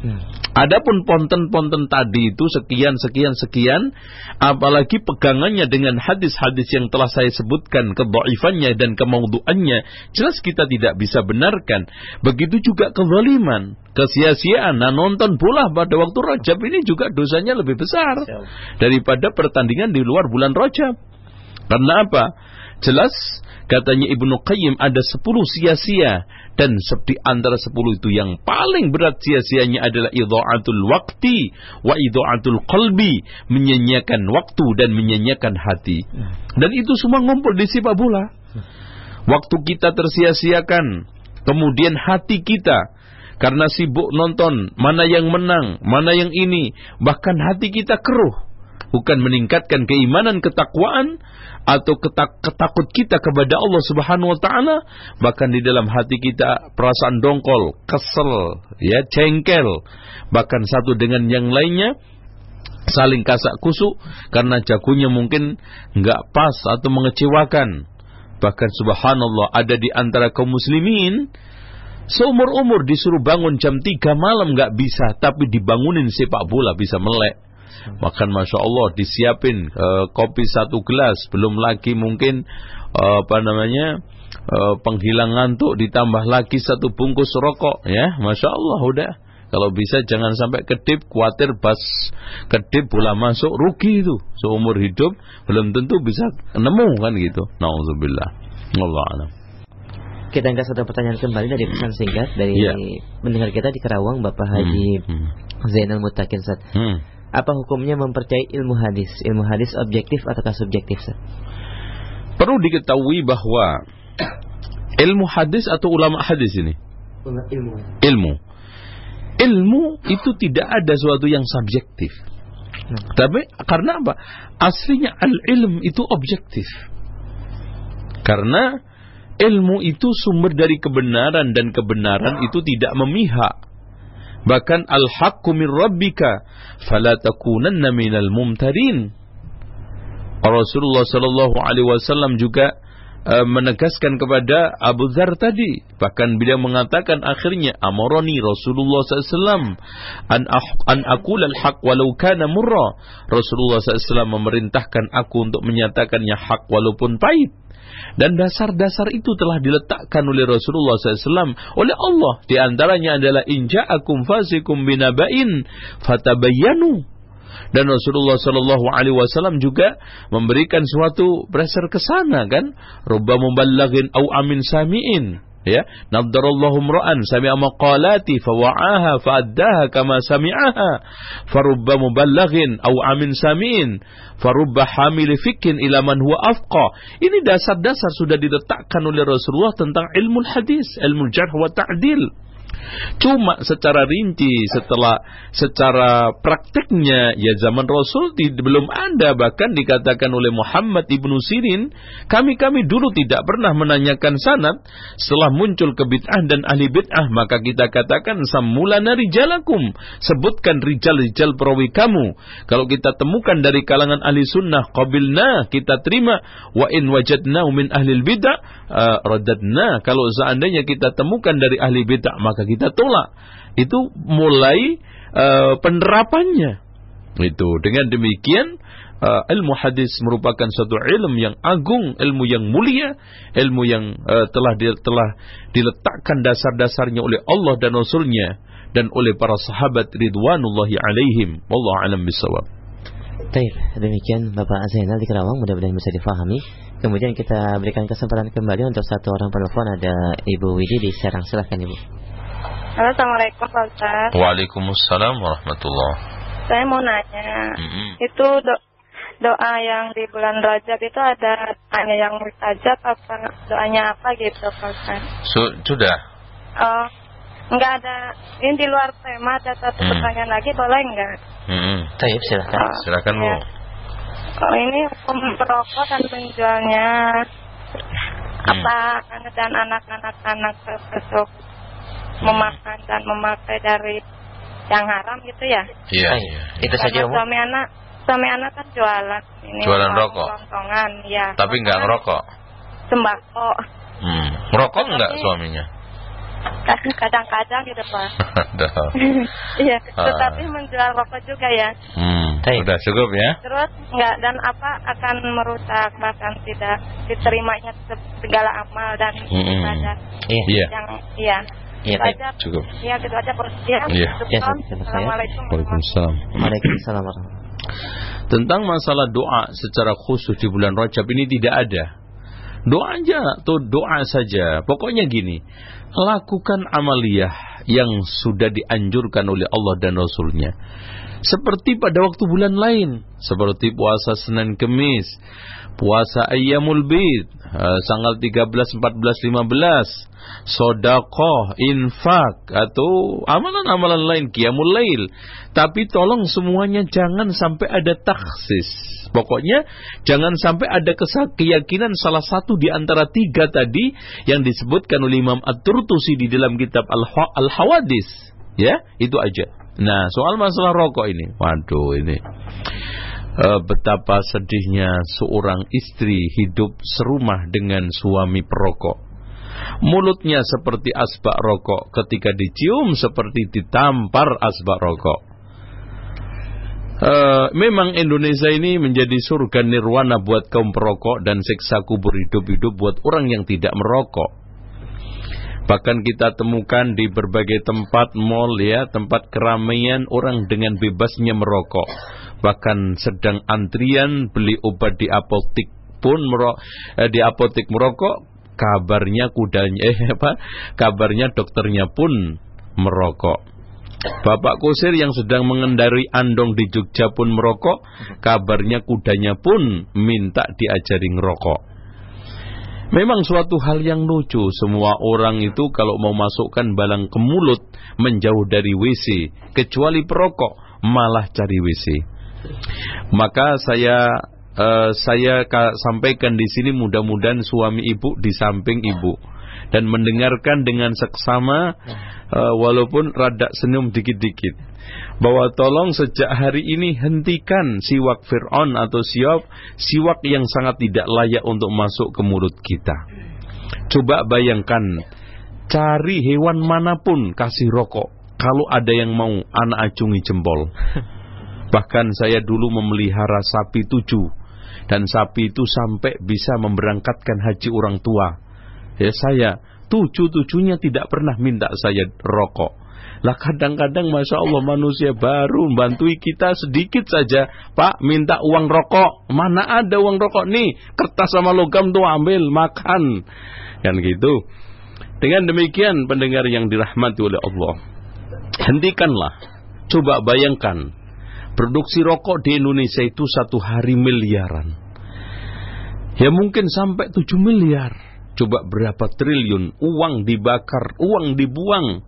Speaker 1: Hmm. Adapun ponten-ponten tadi itu sekian sekian sekian apalagi pegangannya dengan hadis-hadis yang telah saya sebutkan kedhaifannya dan kemauduannya jelas kita tidak bisa benarkan. Begitu juga kezaliman, kesia-siaan. Nah, nonton bola pada waktu Rajab ini juga dosanya lebih besar daripada pertandingan di luar bulan Rajab. Karena apa? Jelas Katanya Ibnu Qayyim ada sepuluh sia-sia. Dan di antara sepuluh itu yang paling berat sia-sianya adalah idha'atul wakti wa idha'atul qalbi, menyanyiakan waktu dan menyanyiakan hati. Dan itu semua ngumpul di sepak bola. Waktu kita tersia-siakan, kemudian hati kita. Karena sibuk nonton mana yang menang, mana yang ini, bahkan hati kita keruh bukan meningkatkan keimanan ketakwaan atau ketak ketakut kita kepada Allah Subhanahu wa taala. Bahkan di dalam hati kita perasaan dongkol, kesel, ya cengkel. Bahkan satu dengan yang lainnya saling kasak kusuk karena jagonya mungkin nggak pas atau mengecewakan. Bahkan subhanallah ada di antara kaum muslimin Seumur-umur disuruh bangun jam 3 malam nggak bisa, tapi dibangunin sepak bola bisa melek. Makan masya Allah disiapin uh, kopi satu gelas, belum lagi mungkin uh, apa namanya uh, penghilang ngantuk ditambah lagi satu bungkus rokok, ya, masya Allah udah. Kalau bisa jangan sampai kedip, khawatir bas kedip bola masuk rugi itu seumur hidup belum tentu bisa nemu kan gitu. Nauzubillah. Allah alam.
Speaker 2: Kita angkat satu pertanyaan kembali dari pesan singkat dari
Speaker 1: Ya.
Speaker 2: mendengar kita di Kerawang Bapak Haji
Speaker 1: Hmm.
Speaker 2: Zainal Mutakin Sat.
Speaker 1: Hmm.
Speaker 2: Apa hukumnya mempercayai ilmu hadis? Ilmu hadis objektif ataukah subjektif Sat?
Speaker 1: Perlu diketahui bahwa ilmu hadis atau ulama hadis ini
Speaker 2: Ilmu.
Speaker 1: ilmu. Ilmu itu tidak ada suatu yang subjektif. Tapi karena apa? Aslinya al-ilm itu objektif. Karena ilmu itu sumber dari kebenaran dan kebenaran itu tidak memihak. Bahkan al-haqqu min rabbika fala takunanna minal mumtarin. Rasulullah sallallahu alaihi wasallam juga uh, menegaskan kepada Abu Dzar tadi. Bahkan beliau mengatakan akhirnya amaroni Rasulullah SAW an ah- an aqul al haq walau kana murra. Rasulullah SAW memerintahkan aku untuk menyatakannya hak walaupun pahit dan dasar-dasar itu telah diletakkan oleh Rasulullah SAW oleh Allah. Di antaranya adalah inja'akum fasikum binaba'in fatabayyanu. Dan Rasulullah Shallallahu Alaihi Wasallam juga memberikan suatu pressure ke sana kan, rubba muballagin au amin samiin, ya, nadarallahu mra'an sami'a maqalati fawa'aha fa'addaha kama sami'aha, farubba muballagin au amin samiin, farubba hamil fikin ila man huwa afqa. Ini dasar-dasar sudah diletakkan oleh Rasulullah tentang ilmu hadis, ilmu jarh wa ta'dil. Cuma secara rinci setelah secara prakteknya ya zaman Rasul tid- belum ada. Bahkan dikatakan oleh Muhammad ibnu Sirin kami kami dulu tidak pernah menanyakan sanad. Setelah muncul kebid'ah dan ahli bid'ah maka kita katakan samulana rijalakum. Sebutkan rijal-rijal perawi kamu. Kalau kita temukan dari kalangan ahli sunnah qabilna kita terima wa in wajadna min ahli bid'ah uh, radadna. Kalau seandainya kita temukan dari ahli bid'ah maka kita tolak itu mulai uh, penerapannya itu dengan demikian uh, ilmu hadis merupakan suatu ilmu yang agung ilmu yang mulia ilmu yang uh, telah di, telah diletakkan dasar-dasarnya oleh Allah dan Rasulnya dan oleh para sahabat ridwanullahi alaihim wallahu alam bisawab
Speaker 2: Baik, demikian Bapak Zainal di Kerawang mudah-mudahan bisa difahami. Kemudian kita berikan kesempatan kembali untuk satu orang penelpon ada Ibu Widi di Serang. Silahkan Ibu.
Speaker 7: Halo, Assalamualaikum Pak Ustaz.
Speaker 1: Waalaikumsalam warahmatullah
Speaker 7: Saya mau nanya, itu do- doa yang di bulan Rajab itu ada doanya yang mustajab apa doanya apa gitu Pak Ustaz?
Speaker 1: sudah
Speaker 7: Oh, nggak ada, ini di luar tema ada satu
Speaker 1: Hmm.
Speaker 7: pertanyaan lagi boleh nggak?
Speaker 2: Taib silahkan.
Speaker 7: Oh,
Speaker 1: silakan
Speaker 7: ya. Oh, ini hukum perokok dan penjualnya apa dan anak-anak anak termasuk memakan dan memakai dari yang haram gitu ya?
Speaker 1: iya
Speaker 2: Baik, Itu saja
Speaker 7: Karena
Speaker 2: Ibu.
Speaker 7: suami anak suami anak kan jualan ini
Speaker 1: Jualan rokok?
Speaker 7: kelontongan ya
Speaker 1: tapi nggak ngerokok
Speaker 7: sembako
Speaker 1: hmm. ngerokok nggak suaminya
Speaker 7: kadang-kadang gitu pak iya
Speaker 1: Ah.
Speaker 7: tetapi menjual rokok juga ya
Speaker 1: Hmm,
Speaker 2: Baik.
Speaker 1: udah cukup ya.
Speaker 7: terus nggak dan apa akan merusak bahkan tidak diterimanya se- segala amal dan
Speaker 1: Mm-mm.
Speaker 7: ibadah
Speaker 2: Iya.
Speaker 1: Iya,
Speaker 7: yang iya
Speaker 2: Iya, baik.
Speaker 1: cukup.
Speaker 7: ya gitu aja ya
Speaker 1: Iya.
Speaker 7: cukup.
Speaker 2: Ya.
Speaker 7: Assalamualaikum
Speaker 1: Waalaikumsalam.
Speaker 2: Waalaikumsalam warahmatullahi
Speaker 1: Tentang masalah doa secara khusus di bulan Rajab ini tidak ada. Doa aja atau doa saja. Pokoknya gini, lakukan amaliyah yang sudah dianjurkan oleh Allah dan Rasulnya. Seperti pada waktu bulan lain, seperti puasa Senin Kemis, puasa Ayyamul Bid, eh, tanggal 13, 14, 15, sodakoh, infak, atau amalan-amalan lain, qiyamul lail. Tapi tolong semuanya jangan sampai ada taksis. Pokoknya jangan sampai ada keyakinan salah satu di antara tiga tadi yang disebutkan oleh Imam At-Turtusi di dalam kitab Al- Al-Hawadis. Ya, itu aja. Nah, soal masalah rokok ini. Waduh, ini. Eh, betapa sedihnya seorang istri hidup serumah dengan suami perokok. Mulutnya seperti asbak rokok, ketika dicium seperti ditampar asbak rokok. Uh, memang Indonesia ini menjadi surga nirwana buat kaum perokok dan siksa kubur hidup-hidup buat orang yang tidak merokok. Bahkan kita temukan di berbagai tempat mall ya, tempat keramaian orang dengan bebasnya merokok. Bahkan sedang antrian beli obat di apotik pun merok, eh, di apotik merokok, kabarnya kudanya eh apa? Kabarnya dokternya pun merokok. Bapak kusir yang sedang mengendari andong di Jogja pun merokok, kabarnya kudanya pun minta diajari ngerokok. Memang suatu hal yang lucu, semua orang itu kalau mau masukkan balang ke mulut menjauh dari WC, kecuali perokok malah cari WC. Maka saya uh, saya sampaikan di sini mudah-mudahan suami ibu di samping ibu dan mendengarkan dengan seksama uh, walaupun rada senyum dikit-dikit bahwa tolong sejak hari ini hentikan siwak Fir'aun atau siwak, siwak yang sangat tidak layak untuk masuk ke mulut kita. Coba bayangkan, cari hewan mana pun kasih rokok. Kalau ada yang mau, anak acungi jempol. Bahkan saya dulu memelihara sapi tujuh. Dan sapi itu sampai bisa memberangkatkan haji orang tua. Ya saya, tujuh-tujuhnya tidak pernah minta saya rokok. Lah kadang-kadang Masya Allah manusia baru membantui kita sedikit saja. Pak minta uang rokok. Mana ada uang rokok nih. Kertas sama logam tuh ambil makan. Kan gitu. Dengan demikian pendengar yang dirahmati oleh Allah. Hentikanlah. Coba bayangkan. Produksi rokok di Indonesia itu satu hari miliaran. Ya mungkin sampai 7 miliar. Coba berapa triliun uang dibakar, uang dibuang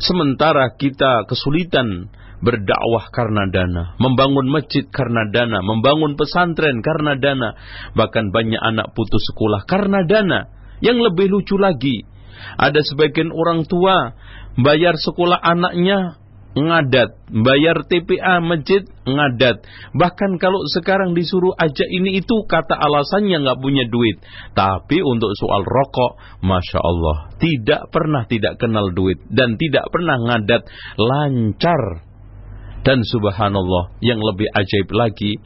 Speaker 1: Sementara kita kesulitan berdakwah karena dana, membangun masjid karena dana, membangun pesantren karena dana, bahkan banyak anak putus sekolah karena dana. Yang lebih lucu lagi, ada sebagian orang tua bayar sekolah anaknya ngadat, bayar TPA masjid ngadat. Bahkan kalau sekarang disuruh aja ini itu kata alasannya nggak punya duit. Tapi untuk soal rokok, masya Allah tidak pernah tidak kenal duit dan tidak pernah ngadat lancar. Dan subhanallah yang lebih ajaib lagi,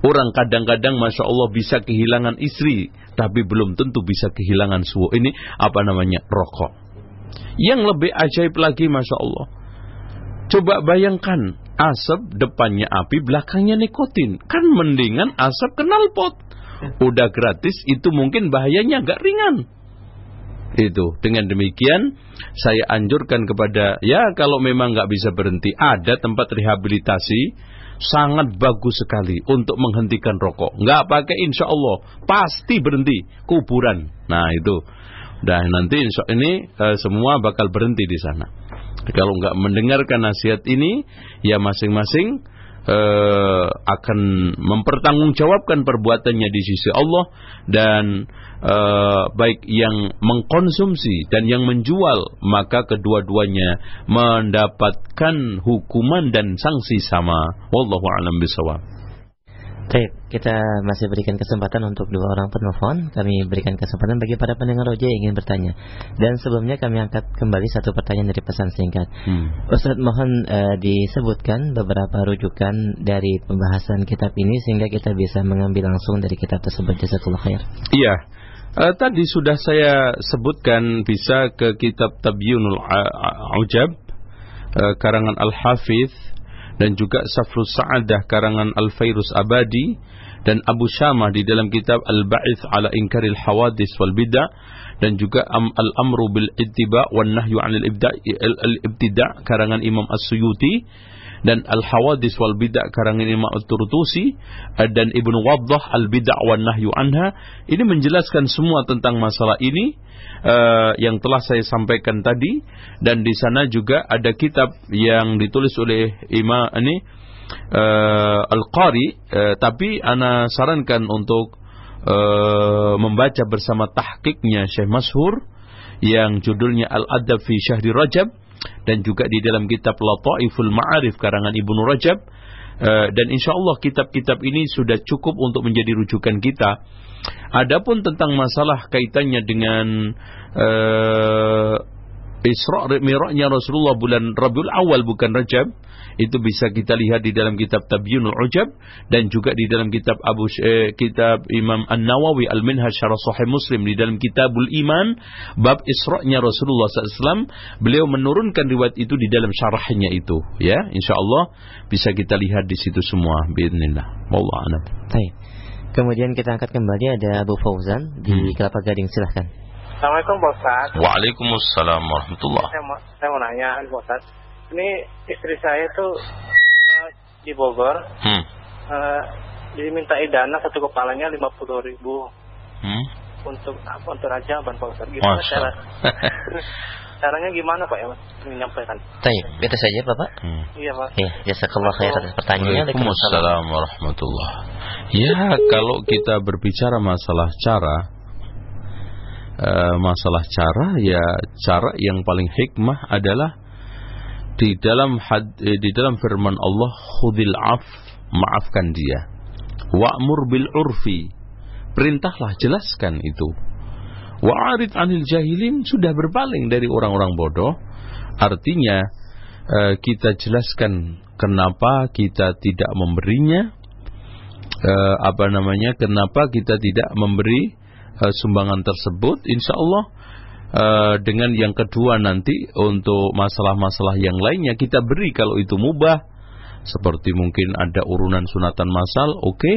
Speaker 1: orang kadang-kadang masya Allah bisa kehilangan istri, tapi belum tentu bisa kehilangan suhu. Ini apa namanya rokok. Yang lebih ajaib lagi masya Allah Coba bayangkan, asap depannya api, belakangnya nikotin. Kan mendingan asap kenal pot. Udah gratis, itu mungkin bahayanya agak ringan. Itu, dengan demikian saya anjurkan kepada, ya kalau memang nggak bisa berhenti, ada tempat rehabilitasi, sangat bagus sekali untuk menghentikan rokok. Nggak pakai insya Allah, pasti berhenti, kuburan. Nah itu, dan nanti insya ini uh, semua bakal berhenti di sana. Kalau nggak mendengarkan nasihat ini, ya masing-masing uh, akan mempertanggungjawabkan perbuatannya di sisi Allah dan uh, baik yang mengkonsumsi dan yang menjual maka kedua-duanya mendapatkan hukuman dan sanksi sama. Wallahu a'lam bishawab.
Speaker 2: Baik, kita masih berikan kesempatan untuk dua orang penelpon. Kami berikan kesempatan bagi para pendengar Roja yang ingin bertanya. Dan sebelumnya kami angkat kembali satu pertanyaan dari pesan singkat. Hmm. Ustaz mohon uh, disebutkan beberapa rujukan dari pembahasan kitab ini sehingga kita bisa mengambil langsung dari kitab tersebut. Jazakallah khair.
Speaker 1: Iya. Uh, tadi sudah saya sebutkan bisa ke kitab Tabyunul Ujab uh, karangan Al-Hafidh dan juga Safrus Sa'adah karangan Al-Fairus Abadi dan Abu Syamah di dalam kitab Al-Ba'ith ala Inkaril Hawadis wal Bid'ah dan juga Al-Amru bil Ittiba' wan Nahyu 'anil Ibtida' karangan Imam As-Suyuti dan Al-Hawadis wal Bid'ah karangan Imam At-Turtusi dan Ibnu Waddah Al-Bid'ah wan Nahyu anha. Ini menjelaskan semua tentang masalah ini uh, yang telah saya sampaikan tadi. Dan di sana juga ada kitab yang ditulis oleh Imam ini uh, Al-Qari. Uh, tapi ana sarankan untuk uh, membaca bersama tahqiqnya Syekh Mashur yang judulnya Al-Adab fi Syahri Rajab dan juga di dalam kitab Lataiful Ma'arif karangan Ibnu Rajab dan insya Allah kitab-kitab ini sudah cukup untuk menjadi rujukan kita. Adapun tentang masalah kaitannya dengan uh, Isra Mi'rajnya Rasulullah bulan Rabiul Awal bukan Rajab itu bisa kita lihat di dalam kitab Tabyinul Ujab dan juga di dalam kitab Abu eh, kitab Imam An-Nawawi Al-Minhaj Syarah Sahih Muslim di dalam Kitabul Iman bab Isra-nya Rasulullah SAW beliau menurunkan riwayat itu di dalam syarahnya itu ya insyaallah bisa kita lihat di situ semua bismillah wallahu a'lam
Speaker 2: Baik. Kemudian kita angkat kembali ada Abu Fauzan di
Speaker 1: Hmm.
Speaker 2: Kelapa Gading silahkan.
Speaker 8: Assalamualaikum Pak Ustaz.
Speaker 1: Waalaikumsalam warahmatullah
Speaker 8: Saya mau, saya mau nanya Pak Ustaz. Ini istri saya tuh eh, di Bogor
Speaker 1: hmm.
Speaker 8: eh, dimintai dana satu kepalanya lima puluh ribu
Speaker 1: Hmm.
Speaker 8: untuk apa untuk raja Pak Ustaz. Gimana cara caranya gimana Pak ya Mas menyampaikan?
Speaker 2: Baik, itu saja Bapak.
Speaker 1: Hmm.
Speaker 8: Iya Pak.
Speaker 2: Ya, jazakallah khair atas pertanyaannya.
Speaker 1: Waalaikumsalam warahmatullah. Ya, kalau kita berbicara masalah cara, eh, masalah cara, ya cara yang paling hikmah adalah di dalam had, eh, di dalam firman Allah, khudil af, maafkan dia. Wa'mur bil urfi, perintahlah jelaskan itu. Wa'arid anil jahilin sudah berpaling dari orang-orang bodoh. Artinya eh, kita jelaskan kenapa kita tidak memberinya eh, apa namanya kenapa kita tidak memberi sumbangan tersebut insya Allah eh, dengan yang kedua nanti untuk masalah-masalah yang lainnya kita beri kalau itu mubah. Seperti mungkin ada urunan sunatan masal oke.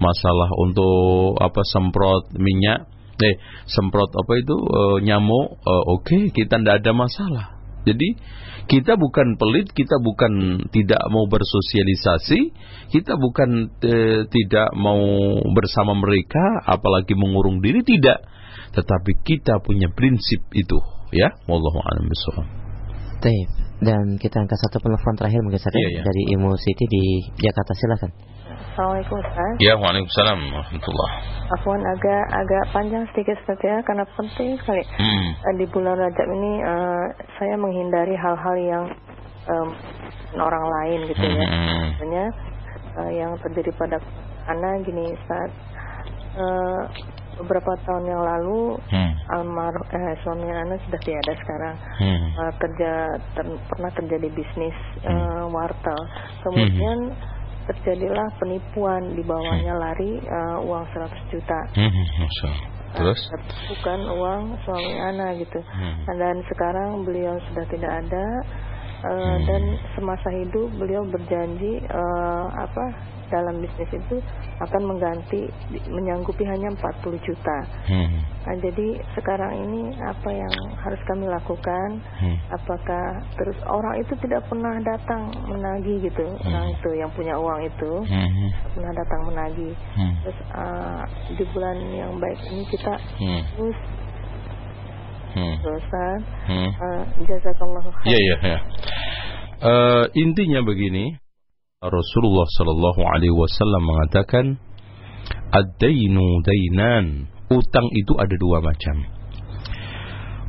Speaker 1: Masalah untuk apa semprot minyak eh semprot apa itu eh, nyamuk eh, oke. Kita tidak ada masalah. Jadi kita bukan pelit, kita bukan tidak mau bersosialisasi, kita bukan eh, tidak mau bersama mereka, apalagi mengurung diri tidak. Tetapi kita punya prinsip itu, ya. Wallahu a'lam bishawab.
Speaker 2: Baik. Dan kita angkat satu penelpon terakhir mungkin saja
Speaker 1: Iya, iya.
Speaker 2: dari Imu Siti di Jakarta silakan.
Speaker 7: Assalamualaikum Ustaz.
Speaker 1: Ya, waalaikumsalam warahmatullah.
Speaker 7: Afwan agak agak panjang sedikit Ustaz ya karena penting sekali.
Speaker 1: Hmm.
Speaker 7: Eh, Di bulan Rajab ini eh, saya menghindari hal-hal yang em, orang lain gitu ya.
Speaker 1: Hmm.
Speaker 7: Misalnya eh, yang terjadi pada anak gini Ustaz. Eh, beberapa tahun yang lalu
Speaker 1: Hmm.
Speaker 7: almarhum eh, suaminya anak sudah tiada sekarang.
Speaker 1: Hmm.
Speaker 7: Eh, terja ter- pernah terjadi bisnis eh,
Speaker 1: Hmm.
Speaker 7: wartel. Kemudian terjadilah penipuan di bawahnya lari eh, uang 100 juta.
Speaker 1: Hmm. Masya Allah. Terus?
Speaker 7: Nah, bukan uang suami anak gitu.
Speaker 1: Hmm.
Speaker 7: Dan sekarang beliau sudah tidak ada eh,
Speaker 1: Hmm.
Speaker 7: dan semasa hidup beliau berjanji eh, apa dalam bisnis itu akan mengganti menyanggupi hanya 40 juta.
Speaker 1: Hmm.
Speaker 7: Nah, jadi sekarang ini apa yang harus kami lakukan?
Speaker 1: Hmm.
Speaker 7: Apakah terus orang itu tidak pernah datang menagih gitu, orang itu yang punya uang itu
Speaker 1: Hmm.
Speaker 7: pernah datang menagih.
Speaker 1: Hmm.
Speaker 7: Terus uh, di bulan yang baik ini kita
Speaker 1: Hmm.
Speaker 7: terus
Speaker 1: Hmm.
Speaker 7: terusan
Speaker 1: Hmm.
Speaker 7: uh, jazakallahu
Speaker 1: Iya iya ya. Eh, intinya begini, Rasulullah Shallallahu Alaihi Wasallam mengatakan, ad-dainu dainan. Utang itu ada dua macam.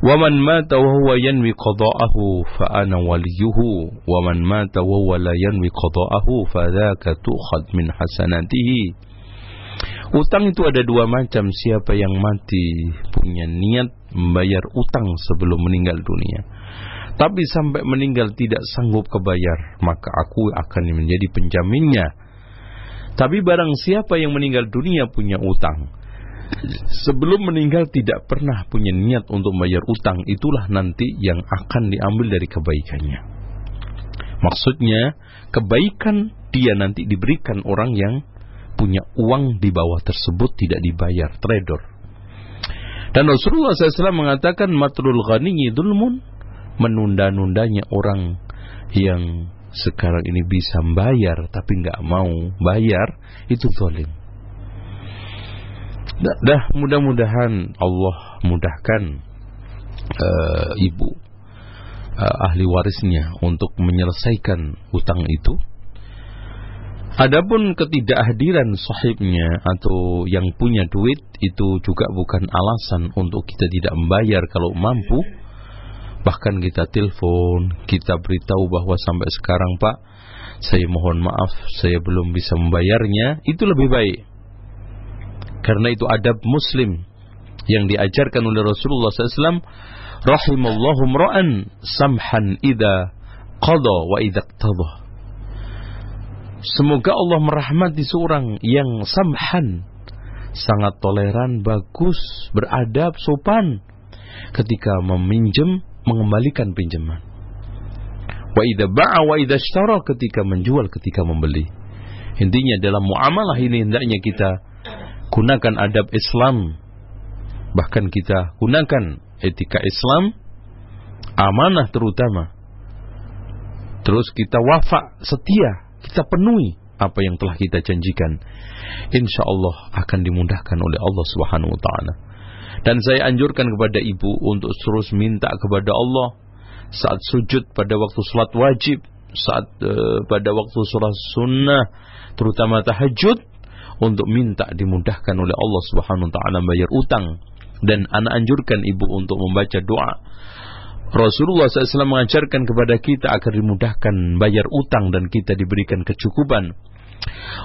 Speaker 1: Waman mata wa huwa yanwi qada'ahu fa ana waliyuhu waman mata wa huwa la yanwi qada'ahu fa dzaka tu'khad min hasanatihi Utang itu ada dua macam Siapa yang mati punya niat membayar utang sebelum meninggal dunia. Tapi sampai meninggal tidak sanggup kebayar Maka aku akan menjadi penjaminnya. Tapi barang siapa yang meninggal dunia punya utang. Sebelum meninggal tidak pernah punya niat untuk membayar utang. Itulah nanti yang akan diambil dari kebaikannya. Maksudnya kebaikan dia nanti diberikan orang yang punya uang di bawah tersebut tidak dibayar trader. Dan Rasulullah SAW mengatakan matrul ghaniyi dulmun menunda-nundanya orang yang sekarang ini bisa bayar tapi nggak mau bayar itu zalim. Dah, dah mudah-mudahan Allah mudahkan eh, ibu eh, ahli warisnya untuk menyelesaikan utang itu. Adapun ketidakhadiran sahibnya atau yang punya duit itu juga bukan alasan untuk kita tidak membayar kalau mampu. Bahkan kita telepon, kita beritahu bahwa sampai sekarang Pak, saya mohon maaf saya belum bisa membayarnya, itu lebih baik. Karena itu adab muslim yang diajarkan oleh Rasulullah SAW. Rahimallahu mra'an samhan idha qada wa idha qtada. Semoga Allah merahmati seorang yang samhan. Sangat toleran, bagus, beradab, sopan. Ketika meminjam, mengembalikan pinjaman. Wa idha ba'a wa idha ketika menjual, ketika membeli. Intinya dalam muamalah ini hendaknya kita gunakan adab Islam. Bahkan kita gunakan etika Islam, amanah terutama. Terus kita wafak setia, kita penuhi apa yang telah kita janjikan. Insya Allah akan dimudahkan oleh Allah Subhanahu wa taala. Dan saya anjurkan kepada ibu untuk terus minta kepada Allah saat sujud pada waktu salat wajib, saat uh, pada waktu sholat sunnah, terutama tahajud, untuk minta dimudahkan oleh Allah Subhanahu wa taala bayar utang dan anak anjurkan ibu untuk membaca doa. Rasulullah SAW mengajarkan kepada kita agar dimudahkan bayar utang dan kita diberikan kecukupan.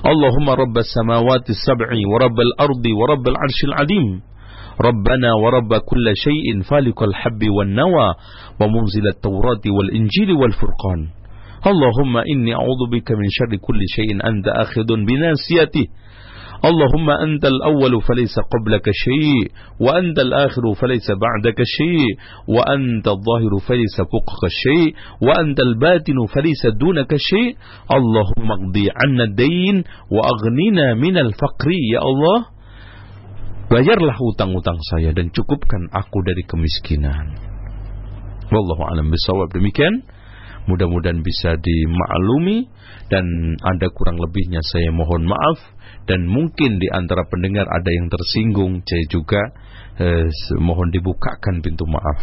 Speaker 1: Allahumma rabbas samawati sab'i wa rabbal ardi wa rabbal arshil adim. ربنا ورب كل شيء فالق الحب والنوى ومنزل التوراة والإنجيل والفرقان اللهم إني أعوذ بك من شر كل شيء أنت أخذ بناسيته Allahumma antal awwalu falaysa qablaka syai' wa antal akhiru falaysa ba'daka syai' wa antal zahiru falaysa fawqaka syai' wa antal batinu falaysa dunaka syai' Allahumma qdi 'anna ad-dain wa aghnina minal faqri ya Allah. Bayarlah hutang-hutang saya dan cukupkan aku dari kemiskinan. Wallahu alam bisawab demikian mudah-mudahan bisa dimaklumi dan ada kurang lebihnya saya mohon maaf dan mungkin di antara pendengar ada yang tersinggung saya juga eh, mohon dibukakan pintu maaf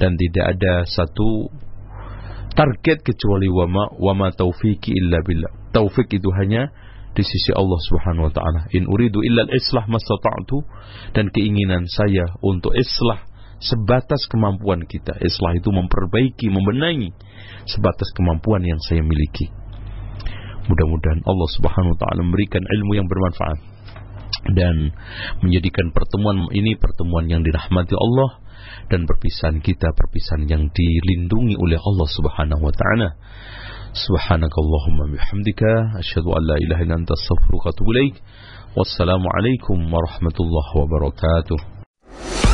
Speaker 1: dan tidak ada satu target kecuali wama wama taufiki illa billah. Taufik itu hanya di sisi Allah Subhanahu wa taala. In uridu illa al-islah mastata'tu dan keinginan saya untuk islah sebatas kemampuan kita. Islah itu memperbaiki, membenahi sebatas kemampuan yang saya miliki. Mudah-mudahan Allah Subhanahu wa taala memberikan ilmu yang bermanfaat dan menjadikan pertemuan ini pertemuan yang dirahmati Allah dan perpisahan kita perpisahan yang dilindungi oleh Allah Subhanahu wa taala. Subhanakallahumma bihamdika asyhadu an la ilaha illa anta astaghfiruka wa atubu ilaik. Wassalamu warahmatullahi wabarakatuh.